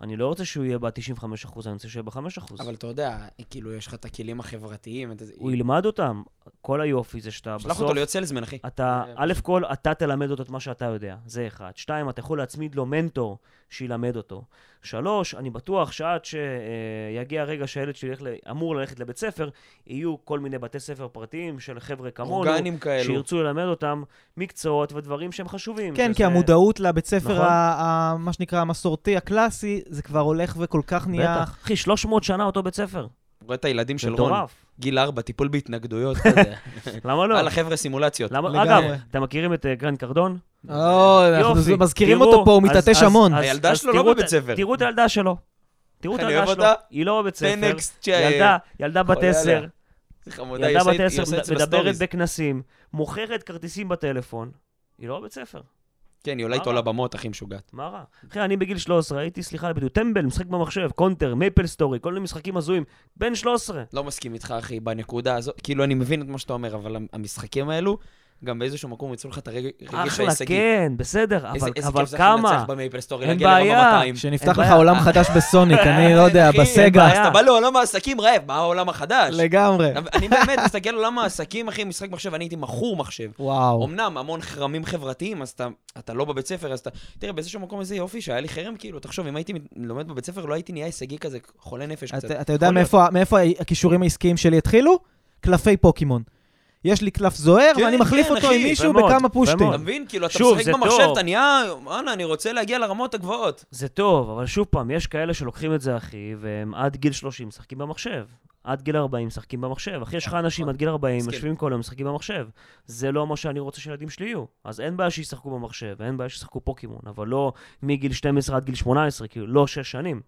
אני לא רוצה שהוא יהיה ב-95%, אני רוצה שהוא יהיה ב-5%. אבל אתה יודע, כאילו, יש לך את הכלים החברתיים. אתה... הוא ילמד אותם. כל היופי זה שאתה שלח אותו להיות salesman, אחי. אתה, אה, א' כל, אתה תלמד אותו את מה שאתה יודע, זה אחד. שתיים, אתה יכול להצמיד לו מנטור שילמד אותו. שלוש, אני בטוח שעד שיגיע הרגע שהילד שלי ל- אמור ללכת לבית ספר, יהיו כל מיני בתי ספר פרטיים של חבר'ה כמונו, אורגנים כאלו. שירצו ללמד אותם מקצועות ודברים שהם חשובים. כן, שזה- כי המודעות לבית ספר, נכון. ה- ה- מה שנקרא המסורתי, הקלאסי, זה כבר הולך וכל כך נהיה... בטח. אחי, 300 שנה אותו בית ספר. רואה את הילדים של רון. גיל ארבע, טיפול בהתנגדויות, אתה יודע. [laughs] למה לא? יאללה, חבר'ה, סימולציות. אגב, אתם מכירים את אה, גרנט קרדון? אנחנו מזכירים אותו פה, הוא מתעטש המון. הילדה שלו לא בבית ספר. תראו את הילדה שלו. תראו את הילדה שלו. היא לא בבית ספר. ילדה, ילדה בת חולה עשר. עליה. זה חמודה, היא ילדה עושה בת עשר מדברת. בכנסים, מוכרת כרטיסים בטלפון. היא לא בבית ספר. כן, היא עולה איתו? לבמות, הכי משוגעת. מה רע? אחי, אני בגיל 13 הייתי, סליחה על הביטוי, טמבל, משחק במחשב, קונטר, מייפל סטורי, כל מיני משחקים הזויים. בן 13. לא מסכים איתך, אחי, בנקודה הזו. כאילו, אני מבין את מה שאתה אומר, אבל המשחקים האלו, גם באיזשהו מקום ייצרו לך את הרגש אחלה, ההישגי. כן, בסדר, איזה- אבל איזה אבל כיף זה כמה? לנצח במייפל סטורי, להגיע לרמה בעיה. 200. שנפתח לך. עולם חדש בסוניק, אני לא [laughs] יודע, בסגה. אז אתה בא לעולם העסקים רעב, מה העולם החדש? לגמרי. אני באמת מסתכל על עולם העסקים, אחי, משחק מחשב, אני הייתי מכור מחשב. וואו. אמנם המון חרמים חברתיים, אז אתה, אתה לא בבית ספר, אז אתה... תראה, באיזשהו מקום איזה יופי שהיה לי חרם, כאילו, תחשוב, אם הייתי לומד בבית ספר, לא הייתי נהיה הישגי כזה, חולה נפש קצת. אתה יודע מאיפה הכישורים העסקיים שלי התחילו? קלפי פוקימון. יש לי קלף זוהר, כן, ואני מחליף כן, אותו אחי, עם מישהו מאוד, בכמה פושטים. אתה מבין? כאילו, אתה שוב, משחק במחשב. אתה נהיה, וואלה, אני רוצה להגיע לרמות הגבוהות. זה טוב, אבל שוב פעם, יש כאלה שלוקחים את זה, אחי, והם עד גיל 30 משחקים במחשב. עד גיל 40 משחקים במחשב. אחי, יש לך אנשים עד גיל 40 מסכים. יושבים כל היום משחקים במחשב. זה לא מה שאני רוצה שהילדים שלי יהיו. אז אין בעיה שישחקו במחשב, אין בעיה שישחקו פוקימון, אבל לא מגיל 12 עד גיל 18, כאילו, לא 6 שנים.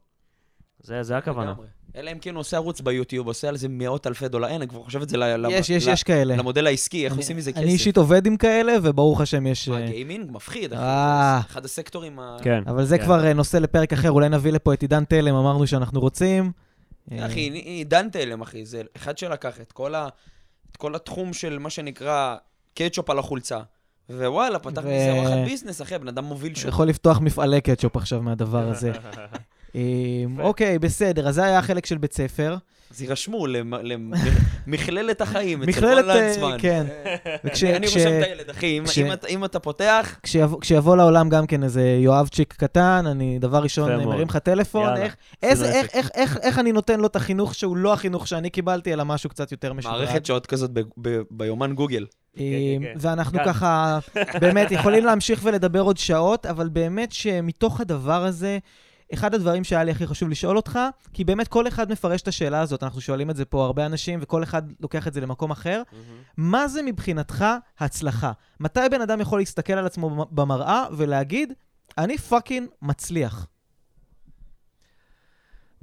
זה, זה הכוונה. לגמרי. אלא אם כן הוא עושה ערוץ ביוטיוב, עושה על זה מאות אלפי דולר. אין, אני כבר חושב את זה ל- ל- יש, יש, ל- יש כאלה. למודל העסקי, איך אני- עושים מזה כסף. אני אישית עובד עם כאלה, וברוך השם יש... מה, אה? מפחיד, אחי. אה. אחד הסקטורים ה... כן. אבל זה כן. כבר אה, נושא לפרק אחר, אולי נביא לפה את עידן תלם, אמרנו שאנחנו רוצים. אחי, עידן תלם, אחי, זה אחד שלקח את כל, ה... את כל התחום של מה שנקרא קטשופ על החולצה. ווואלה, פתח ו- מזה ביזנס, אחי, הבן אדם מוביל שוק. יכול לפתוח מפעלי קטשופ עכשיו מהדבר הזה. [laughs] אה, אוקיי, בסדר, אז זה היה החלק של בית ספר. אז יירשמו למכללת החיים, אצל רון אה, לנצמן. כן. [laughs] וכש- אני רושם את הילד, אחי, אם- אתה- אם אתה פותח, כשיבוא, לעולם גם כן איזה יואבצ'יק קטן, אני דבר ראשון אה. מרים לך טלפון, איך, אני נותן לו את החינוך שהוא לא החינוך שאני קיבלתי, אלא משהו קצת יותר משודרג. מערכת שעות כזאת ביומן גוגל. אה, כן, כן. ואנחנו. ככה, באמת, יכולים להמשיך ולדבר עוד שעות, אבל באמת שמתוך הדבר הזה, אחד הדברים שהיה לי הכי חשוב לשאול אותך, כי באמת כל אחד מפרש את השאלה הזאת, אנחנו שואלים את זה פה הרבה אנשים, וכל אחד לוקח את זה למקום אחר. מה זה מבחינתך הצלחה? מתי בן אדם יכול להסתכל על עצמו במראה ולהגיד, אני פאקינג מצליח?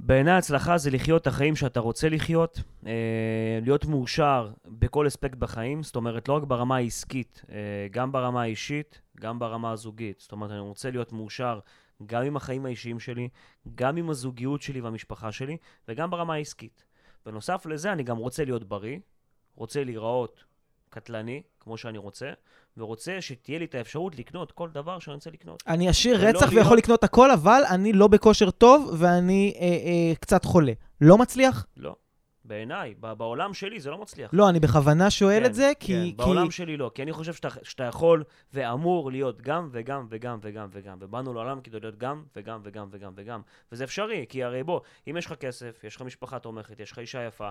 בעיניי הצלחה זה לחיות את החיים שאתה רוצה לחיות, אה, להיות מאושר בכל אספקט בחיים, זאת אומרת, לא רק ברמה העסקית, אה, גם ברמה האישית, גם ברמה הזוגית. זאת אומרת, אני רוצה להיות מאושר גם עם החיים האישיים שלי, גם עם הזוגיות שלי והמשפחה שלי, וגם ברמה העסקית. בנוסף לזה, אני גם רוצה להיות בריא, רוצה להיראות קטלני, כמו שאני רוצה, ורוצה שתהיה לי את האפשרות לקנות כל דבר שאני רוצה לקנות. אני עשיר ולא רצח להיות- ויכול לקנות הכל, אבל אני לא בכושר טוב ואני אה, אה, קצת חולה. לא מצליח? לא. בעיניי, בעולם שלי זה לא מצליח. לא, אני בכוונה שואל כן, את זה, כי... כן, כי... בעולם שלי לא, כי אני חושב שאתה, שאתה יכול ואמור להיות גם וגם וגם וגם וגם, ובאנו לעולם כדי להיות גם וגם וגם וגם וגם, וזה אפשרי, כי הרי בוא, אם יש לך כסף, יש לך משפחה תומכת, יש לך אישה יפה,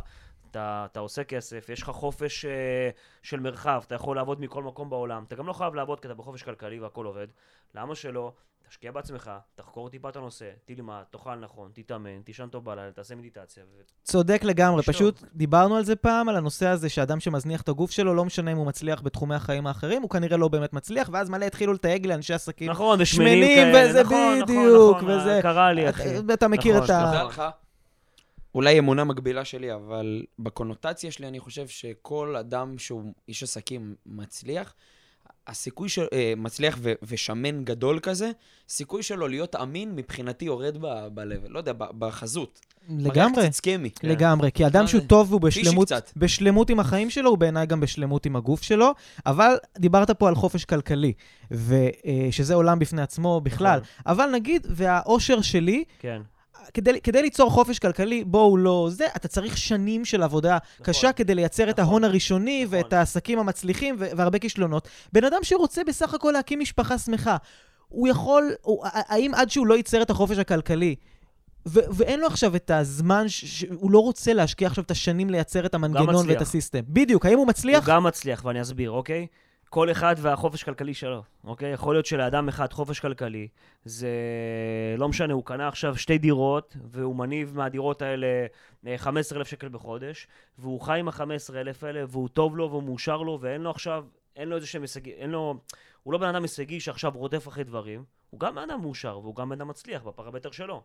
אתה, אתה עושה כסף, יש לך חופש אה, של מרחב, אתה יכול לעבוד מכל מקום בעולם, אתה גם לא חייב לעבוד כי אתה בחופש כלכלי והכל עובד, למה שלא תשקיע בעצמך, תחקור טיפה את הנושא, תלמד, תאכל נכון, תתאמן, תישן טוב בלילה, תעשה מדיטציה. ו... צודק לגמרי, תשתוק. פשוט דיברנו על זה פעם, על הנושא הזה שאדם שמזניח את הגוף שלו, לא משנה אם הוא מצליח בתחומי החיים האחרים, הוא כנראה לא באמת מצליח, ואז מלא התחילו לתייג לאנשי עסקים. נכון, ושמנים שמנים כאלה, וזה נכון, נכון, בדיוק, נכון, וזה- קרה לי, אחי. אתה- מכיר נכון, את ה... לך, אולי אמונה מקבילה שלי, אבל בקונוטציה שלי אני חושב שכל אדם שהוא איש עסקים מצליח, הסיכוי של... אה, מצליח ו- ושמן גדול כזה, סיכוי שלו להיות אמין מבחינתי יורד ב- ב-level, לא יודע, ב- בחזות. לגמרי. מראה קצת סכמי. כן. לגמרי, כי אדם מה שהוא? טוב והוא פישי בשלמות. בשלמות עם החיים שלו, הוא בעיניי גם בשלמות עם הגוף שלו, אבל דיברת פה על חופש כלכלי, ושזה עולם בפני עצמו בכלל. נכון. אבל נגיד, והאושר שלי, כן. כדי, כדי ליצור חופש כלכלי, בואו לא זה, אתה צריך שנים של עבודה נכון. קשה כדי לייצר את נכון. ההון הראשוני נכון. ואת העסקים המצליחים ו- והרבה כישלונות. בן אדם שרוצה בסך הכל להקים משפחה שמחה, הוא יכול, הוא, האם עד שהוא לא ייצר את החופש הכלכלי, ו- ואין לו עכשיו את הזמן, ש- ש- הוא לא רוצה להשקיע עכשיו את השנים לייצר את המנגנון. ואת הסיסטם. בדיוק, האם הוא מצליח? הוא גם מצליח, ואני אסביר, אוקיי? כל אחד והחופש כלכלי שלו, אוקיי? יכול להיות שלאדם אחד חופש כלכלי, זה לא משנה, הוא קנה עכשיו שתי דירות, והוא מניב מהדירות האלה אה, 15,000 שקל בחודש, והוא חי עם ה-15,000 האלה, והוא טוב לו והוא מאושר לו, ואין לו עכשיו, אין לו איזה שהם הישגים, אין לו... הוא לא בן אדם הישגי שעכשיו רודף אחרי דברים, הוא גם בן אדם מאושר, והוא גם בן אדם מצליח בפרמטר שלו.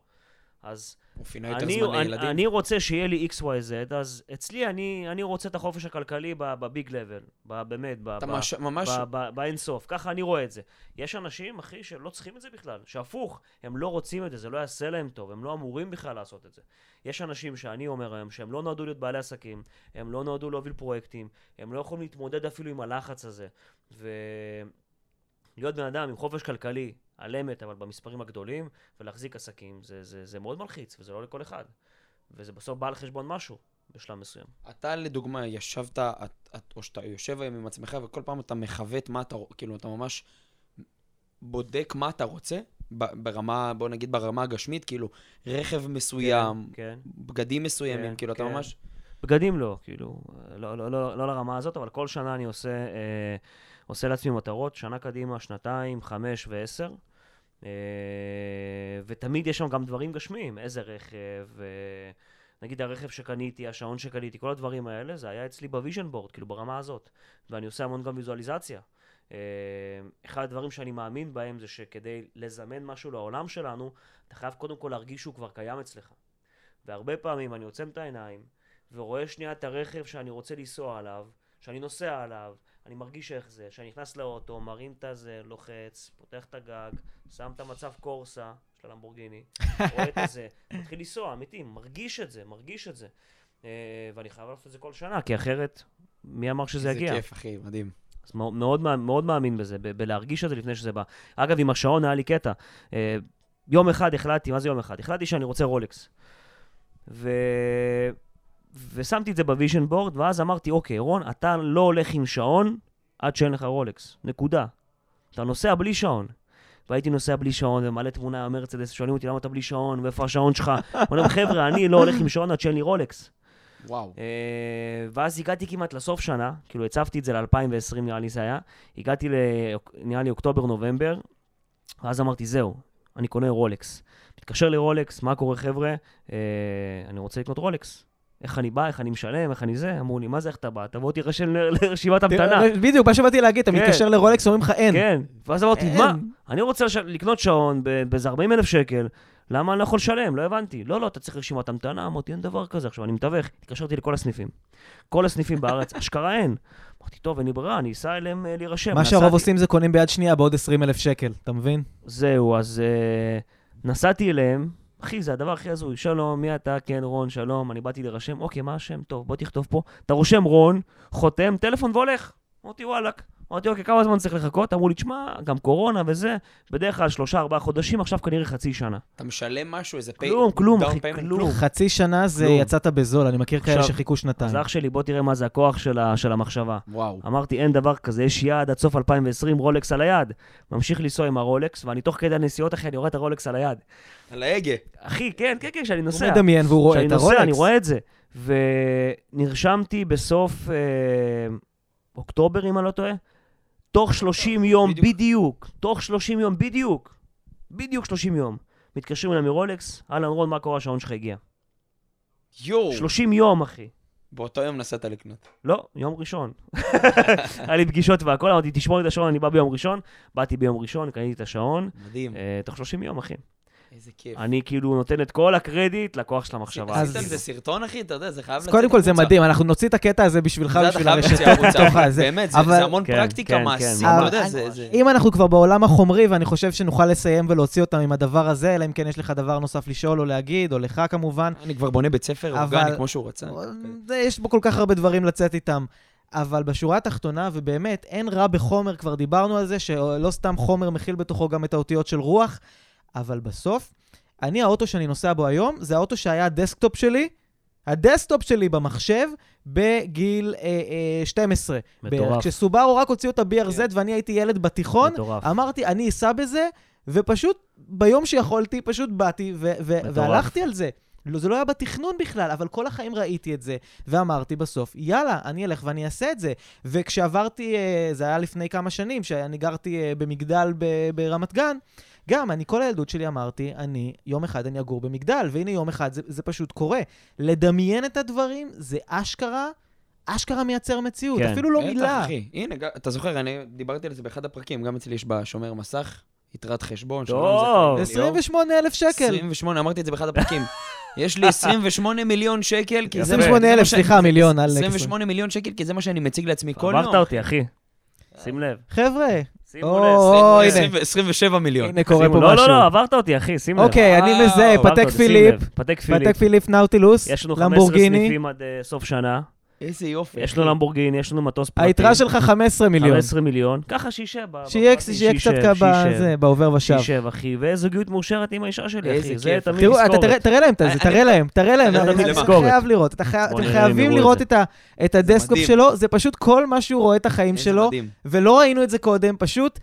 אז הוא פינה לילדים. אני רוצה שיהיה לי XYZ, אז אצלי אני, אני רוצה את החופש הכלכלי ב- בביג לבל, ב- באמת, ב- אתה ב- מש- ממש... ב- ב- באין סוף. ככה אני רואה את זה. יש אנשים, אחי, שלא צריכים את זה בכלל, שהפוך, הם לא רוצים את זה, זה לא יעשה להם טוב, הם לא אמורים בכלל לעשות את זה. יש אנשים שאני אומר היום שהם לא נועדו להיות בעלי עסקים, הם לא נועדו להוביל פרויקטים, הם לא יכולים להתמודד אפילו עם הלחץ הזה. ולהיות בן אדם עם חופש כלכלי, על אמת, אבל במספרים הגדולים, ולהחזיק עסקים, זה, זה, זה מאוד מלחיץ, וזה לא לכל אחד. וזה בסוף בא על חשבון משהו, בשלב מסוים. אתה לדוגמה ישבת, את, את, או שאתה יושב היום עם עצמך וכל פעם אתה מכוות מה אתה, כאילו אתה ממש בודק מה אתה רוצה, ברמה, בוא נגיד ברמה הגשמית, כאילו רכב מסוים, כן. בגדים מסוימים, כן, כאילו אתה כן. ממש... בגדים לא, כאילו, לא, לא, לא, לא לרמה הזאת, אבל כל שנה אני עושה, אה, עושה לעצמי מטרות, שנה קדימה, שנתיים, חמש ועשר. אה, ותמיד יש שם גם דברים גשמיים, איזה רכב, נגיד הרכב שקניתי, השעון שקניתי, כל הדברים האלה, זה היה אצלי ב vision board, כאילו ברמה הזאת. ואני עושה המון גם ויזואליזציה. אה, אחד הדברים שאני מאמין בהם זה שכדי לזמן משהו לעולם שלנו, אתה חייב קודם כל להרגיש שהוא כבר קיים אצלך. והרבה פעמים אני עוצם את העיניים, ורואה שנייה את הרכב שאני רוצה לנסוע עליו, שאני נוסע עליו, אני מרגיש איך זה, שאני נכנס לאוטו, מרים את הזה, לוחץ, פותח את הגג, שם את המצב קורסה של הלמבורגיני, [laughs] רואה את הזה, מתחיל לנסוע, אמיתי, מרגיש את זה, מרגיש את זה. אה, ואני חייב לעשות את זה כל שנה, כי אחרת, מי אמר שזה יגיע? זה כיף, אחי, מדהים. אז מאוד, מאוד, מאמין- מאוד מאמין בזה, ב- בלהרגיש את זה לפני שזה בא. אגב, עם השעון היה לי קטע. אה, יום אחד החלטתי, מה זה יום אחד? החלטתי שאני רוצה רולקס. ו... ושמתי את זה ב vision board, ואז אמרתי, אוקיי, רון, אתה לא הולך עם שעון עד שאין לך רולקס. נקודה. אתה נוסע בלי שעון. והייתי נוסע בלי שעון, ומלא תמונה מהמרצדס, שואלים אותי למה אתה בלי שעון, ואיפה השעון שלך? [laughs] אומרים, חבר'ה, אני לא הולך עם שעון עד שאין לי רולקס. וואו. אה, ואז הגעתי כמעט לסוף שנה, כאילו הצבתי את זה ל-2020 נראה לי זה היה, הגעתי ל... נראה לי אוקטובר-נובמבר, ואז אמרתי, זהו, אני קונה רולקס. מתקשר לרולקס, מה קורה חבר'ה? אה, אני רוצה לקנות רולקס. איך אני בא, איך אני משלם, איך אני זה? אמרו לי, מה זה איך אתה בא? תבוא תירשם לרשימת המתנה. בדיוק, מה שבאתי להגיד, אתה כן. מתקשר לרולקס, אומרים לך אין. כן, ואז אמרתי. מה? אני רוצה. לקנות שעון באיזה 40 אלף שקל, למה אני לא יכול לשלם? לא הבנתי. לא, לא, אתה צריך רשימת המתנה, אמרתי, אין דבר כזה. עכשיו, אני מתווך, התקשרתי לכל הסניפים. כל הסניפים בארץ, אשכרה אין. אמרתי, טוב, אין לי ברירה, אני אסע אליהם אה, להירשם. מה. שהרוב עושים זה קונים ביד שנייה בעוד 20 אלף שקל, אתה מבין? זהו, אז uh, נסעתי אליהם, אחי, זה הדבר הכי הזוי. שלום, מי אתה? כן, רון, שלום, אני באתי להירשם. אוקיי, מה השם? טוב, בוא תכתוב פה. אתה רושם רון, חותם, טלפון והולך. אמרתי, וואלכ. אמרתי, אוקיי, כמה זמן צריך לחכות? אמרו לי, תשמע, גם קורונה וזה, בדרך כלל שלושה, ארבעה חודשים, עכשיו כנראה חצי שנה. אתה משלם משהו, איזה פי... כלום, כלום, אחי, כלום. חצי שנה זה כלום. יצאת בזול, אני מכיר כאלה שחיכו שנתיים. אז אח שלי, בוא תראה מה זה הכוח של, ה, של המחשבה. וואו. אמרתי, אין דבר כזה, יש יעד עד סוף 2020, רולקס על היד. ממשיך לנסוע עם הרולקס, ואני תוך כדי הנסיעות, אחי, אני רואה את הרולקס על היד. על ההגה. אחי, כן, כן, כן, כשאני הוא נוסע. מדמיין והוא רואה את הרולקס. אני רואה את זה. ונרשמתי בסוף אה, אוקטובר, אם אני לא טועה, תוך 30 יום בדיוק. בדיוק, תוך 30 יום בדיוק, בדיוק 30 יום. מתקשרים אליי מרולקס, אהלן רון, מה קורה, השעון שלך הגיע. יואו, 30 יום, אחי. באותו יום נסעת לקנות. לא, יום ראשון. [laughs] היה לי פגישות והכל, אמרתי, תשמור לי את השעון, אני בא ביום ראשון. באתי ביום ראשון, קניתי את השעון, מדהים, אה, תוך 30 יום, אחי. איזה כיף. אני כאילו נותן את כל הקרדיט לכוח של המחשבה. אז- עשית על זה סרטון, אחי? אתה יודע, זה חייב לצאת קודם כל זה. מדהים, אנחנו נוציא את הקטע הזה בשבילך, בשביל הרשתות. מתוך הזה. באמת, זה המון כן, פרקטיקה כן, מעשית, כן. אתה יודע, זה... אם אנחנו כבר בעולם החומרי, ואני חושב שנוכל לסיים ולהוציא אותם עם הדבר הזה, אלא אם כן יש לך דבר נוסף לשאול או להגיד, או לך כמובן. אני כבר בונה בית ספר אורגני כמו שהוא רצה. זה- יש בו כל כך הרבה דברים לצאת איתם. אבל בשורה התחתונה, ובאמת, אין רע בחומר, כבר דיברנו על זה, שלא סתם חומר מכיל בתוכו גם את האותיות של רוח, אבל בסוף, אני, האוטו שאני נוסע בו היום, זה האוטו שהיה הדסקטופ שלי, הדסקטופ שלי במחשב, בגיל אה, אה, 12. בערך. מטורף. כשסובארו רק הוציאו את ה-BRZ כן. ואני הייתי ילד בתיכון, מטורף. אמרתי, אני אסע בזה, ופשוט ביום שיכולתי, פשוט באתי ו- ו-. והלכתי על זה. לא, זה לא היה בתכנון בכלל, אבל כל החיים ראיתי את זה, ואמרתי בסוף, יאללה, אני אלך ואני אעשה את זה. וכשעברתי, אה, זה היה לפני כמה שנים, שאני גרתי אה, במגדל ב- ברמת גן, גם, אני כל הילדות שלי אמרתי, אני, יום אחד אני אגור במגדל, והנה יום אחד זה, זה פשוט קורה. לדמיין את הדברים, זה אשכרה, אשכרה מייצר מציאות, כן. אפילו לא בטח, מילה. אחי. הנה, אתה זוכר, אני דיברתי על זה באחד הפרקים, גם אצלי יש בשומר מסך, יתרת חשבון. טוב. שלום, לי ליאור. 28,000 שקל. 28, אמרתי את זה באחד הפרקים. [laughs] יש לי 28 מיליון שקל, כי זה... יפה. 28,000, זה מה שאני- סליחה, מיליון, אל 28 מיליון שקל, כי זה מה שאני מציג לעצמי כל יום. אותי, אחי. שים לב. חבר'ה, שימו או, לב. או, שימו לב. הנה. 27 מיליון. הנה קורה פה לא, משהו. לא, לא, עברת אותי, אחי, שים לב. אוקיי, אני וואו, מזהה, פתק פיליפ. פתק פיליפ. פתק פיליפ נאוטילוס, יש לנו 15 למבורגיני. סניפים עד אה, סוף שנה. איזה יופי. יש לנו למבורגיני, יש לנו מטוס פרטי. היתרה שלך 15 מיליון. 15 מיליון. ככה שישב. שיהיה קצת. בזה, בעובר ושב. שישב, אחי, וזוגיות מאושרת עם האישה שלי, אחי. זה כיף. תמיד תראו, אתה תזכורת. תראה- תראה להם את זה, אני- תראה להם, תראה להם, אתה. חייב לראות, אתם חייבים לראות. את ה- את הדסקטופ מדהים. שלו, זה פשוט כל מה שהוא רואה את החיים שלו. ולא ראינו את זה קודם, פשוט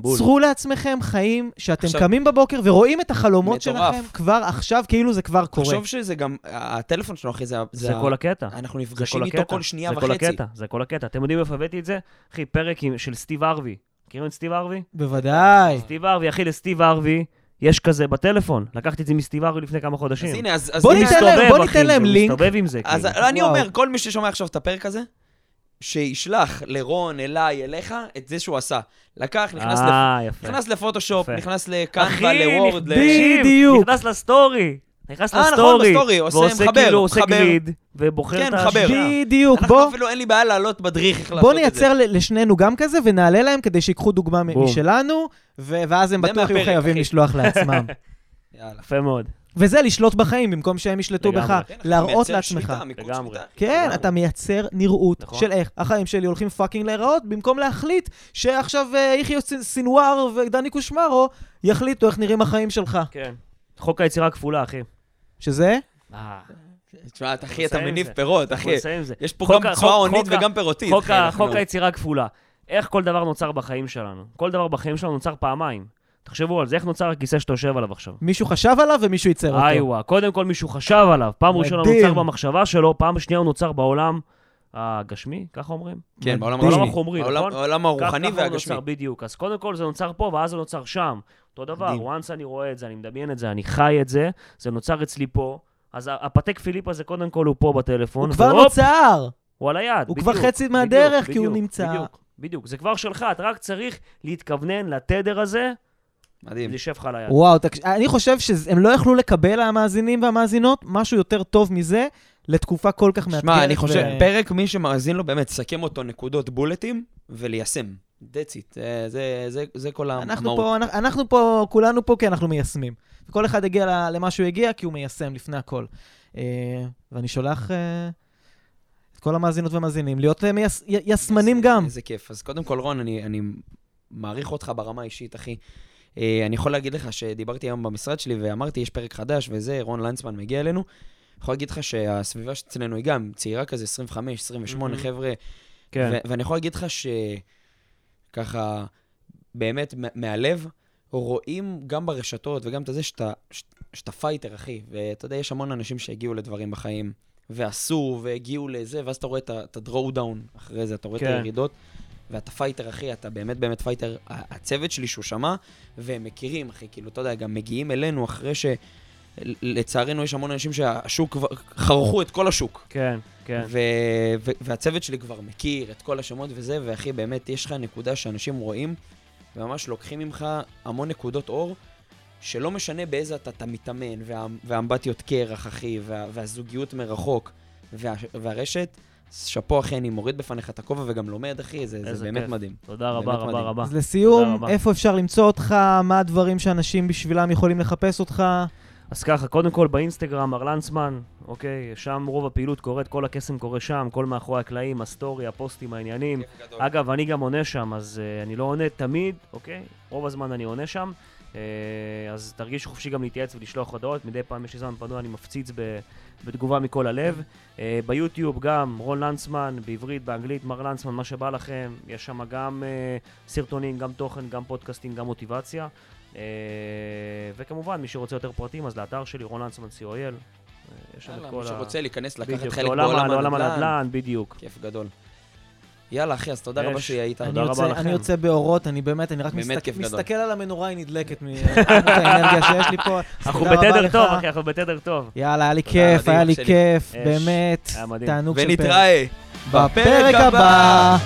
בול. צרו לעצמכם חיים שאתם עכשיו- קמים בבוקר ורואים את החלומות מטורף. שלכם כבר עכשיו, כאילו זה כבר קורה. תחשוב שזה גם, הטלפון שלנו, אחי, זה... זה ה- כל הקטע. אנחנו זה נפגשים כל איתו הקטע. כל שנייה זה כל וחצי. הקטע, זה כל הקטע. אתם יודעים איפה הבאתי את זה? אחי, פרק עם- של סטיב ארווי. מכירים את סטיב ארווי? בוודאי. סטיב ארווי, אחי, לסטיב ארווי יש כזה בטלפון. לקחתי את זה מסטיב ארווי לפני כמה חודשים. אז הנה, אז... אז בוא ניתן להם- להם הוא לינק. מסתובב עם זה, אז כאילו. אני וואו. אומר, כל מי ששומע עכשיו את הפרק הזה, שישלח לרון, אליי, אליך, את זה שהוא עשה. לקח, נכנס, לפ... אה, יפה. נכנס לפוטושופ, יפה. נכנס לקנבה, אחי, לוורד, ל... תקשיב, בדיוק. נכנס לסטורי. נכנס אה, נכון, לסטורי. עושה ועושה מחבר, כאילו, עושה מחבר. grid, ובוחר כן, את מחבר. השירה. בדיוק, אנחנו בוא. אפילו אין לי בעיה לעלות מדריך איך לעשות בוא את זה. נייצר ל- לשנינו גם כזה, ונעלה להם כדי שיקחו דוגמה בום. משלנו, ו- ואז הם בטוח יהיו חייבים אחי. לשלוח לעצמם. [laughs] יאללה. יפה מאוד. וזה לשלוט בחיים, במקום שהם ישלטו לגמרי. בך, כן, להראות לעצמך. שליטה, מיקוד לגמרי. שליטה. כן, לגמרי. אתה מייצר נראות נכון. של איך החיים שלי הולכים fucking להיראות, במקום להחליט שעכשיו אה, יחיא סינואר ודני קושמרו יחליטו איך נראים החיים שלך. כן. חוק היצירה הכפולה, אחי. שזה? אה, תשמע, אחי, אתה מניב. פירות, אחי. יש פה גם ה- תשואה חוק- הונית חוק ה- וגם פירותית. חוק היצירה הכפולה. איך כל דבר נוצר בחיים שלנו? כל דבר בחיים שלנו נוצר פעמיים. תחשבו על זה, איך נוצר הכיסא שאתה יושב עליו עכשיו? מישהו חשב עליו ומישהו ייצר אותו. איווה, קודם כל מישהו חשב עליו. פעם ראשונה הוא. נוצר במחשבה שלו, פעם שנייה הוא נוצר בעולם הגשמי, ככה אומרים? כן, בעולם מדהים. הרוחני. החומרי, בעולם- נכון? בעולם ככה הרוחני הוא והגשמי. נוצר, בדיוק. אז קודם כל זה נוצר פה, ואז זה נוצר שם. אותו דבר, once אני רואה את זה, אני מדמיין את זה, אני חי את זה, זה נוצר אצלי פה. אז הפתק פיליפ הזה, קודם כל הוא פה בטלפון, הוא כבר נוצר! הוא על היד, הוא. כבר חצי מהדרך, כי הוא נמצא. בדיוק, בדיוק. זה כבר שלך, אתה רק צריך להתכוונן לתדר הזה, מדהים. זה יושב לך על היד. וואו, תקש... אני חושב שהם לא יכלו לקבל, המאזינים והמאזינות, משהו יותר טוב מזה, לתקופה כל כך מאתגרת. שמע, אני חושב, ו- פרק, מי שמאזין לו, באמת, סכם אותו נקודות בולטים וליישם. That's it. זה- זה- זה- זה כל אנחנו המהות. פה, אנחנו, אנחנו פה, כולנו פה כי אנחנו מיישמים. וכל אחד הגיע למה שהוא הגיע כי הוא מיישם לפני הכל. אה, ואני שולח אה, את כל המאזינות והמאזינים להיות אה, מייס, יסמנים גם. איזה כיף. אז קודם כל, רון, אני, אני מעריך אותך ברמה האישית, אחי. אה, אני יכול להגיד לך שדיברתי היום במשרד שלי ואמרתי, יש פרק חדש וזה, רון לנצמן מגיע אלינו. אני יכול להגיד לך שהסביבה שאצלנו היא גם צעירה כזה, 25, 28 מהמם. חבר'ה. כן. ו- ואני יכול להגיד לך שככה, באמת, מהלב, רואים גם ברשתות וגם את זה שאתה, ש- שאתה fighter, אחי. ואתה יודע, יש המון אנשים שהגיעו לדברים בחיים, ועשו, והגיעו לזה, ואז אתה רואה את ה- את draw down אחרי זה, אתה רואה את כן. הירידות. ואתה fighter, אחי, אתה באמת באמת fighter. הצוות שלי שהוא שמע, והם מכירים, אחי, כאילו, אתה יודע, גם מגיעים אלינו אחרי ש... לצערנו יש המון אנשים שהשוק כבר, חרכו את כל השוק. כן, כן. ו- ו- והצוות שלי כבר מכיר את כל השמות וזה, ואחי, באמת, יש לך נקודה שאנשים רואים, וממש לוקחים ממך המון נקודות אור, שלא משנה באיזה אתה, אתה מתאמן, וה- והאמבטיות קרח, אחי, וה- והזוגיות מרחוק, וה- והרשת, שאפו, אחי, אני מוריד בפניך את הכובע וגם לומד, אחי, זה, זה באמת כיף. מדהים. תודה רבה באמת רבה מדהים. רבה. אז לסיום, רבה. איפה אפשר למצוא אותך? מה הדברים שאנשים בשבילם יכולים לחפש אותך? אז ככה, קודם כל באינסטגרם, מר לנדסמן, אוקיי? שם רוב הפעילות קורית, כל הקסם קורה שם, כל מאחורי הקלעים, הסטורי, הפוסטים, העניינים. אגב, אני גם עונה שם, אז אה, אני לא עונה תמיד, אוקיי? רוב הזמן אני עונה שם. אה, אז תרגיש חופשי גם להתייעץ ולשלוח הודעות. מדי פעם יש לי זמן פנוי, אני מפציץ ב, בתגובה מכל הלב. אה, ביוטיוב גם, רון לנדסמן, בעברית, באנגלית, מר לנדסמן, מה שבא לכם. יש שם גם אה, סרטונים, גם תוכן, גם פודקאסטים, גם מוטיבציה. Uh, וכמובן, מי שרוצה יותר פרטים, אז לאתר שלי, רון לנצמן co.il. יש שם את כל מי שרוצה להיכנס, לקחת בדיוק, חלק ה- בעולם הנדל"ן, הנדל"ן, בדיוק. כיף גדול. יאללה, אחי, אז תודה. רבה שהיית. תודה אני רבה יוצא, לכם. אני יוצא באורות, אני באמת, אני רק מסתכל, על המנורה, היא נדלקת מכמות האנרגיה שיש לי פה. אנחנו בתדר. טוב, אחי, אנחנו בתדר טוב. יאללה, היה לי כיף, היה לי. כיף. באמת. תענוג של פרק. ונתראה בפרק הבא.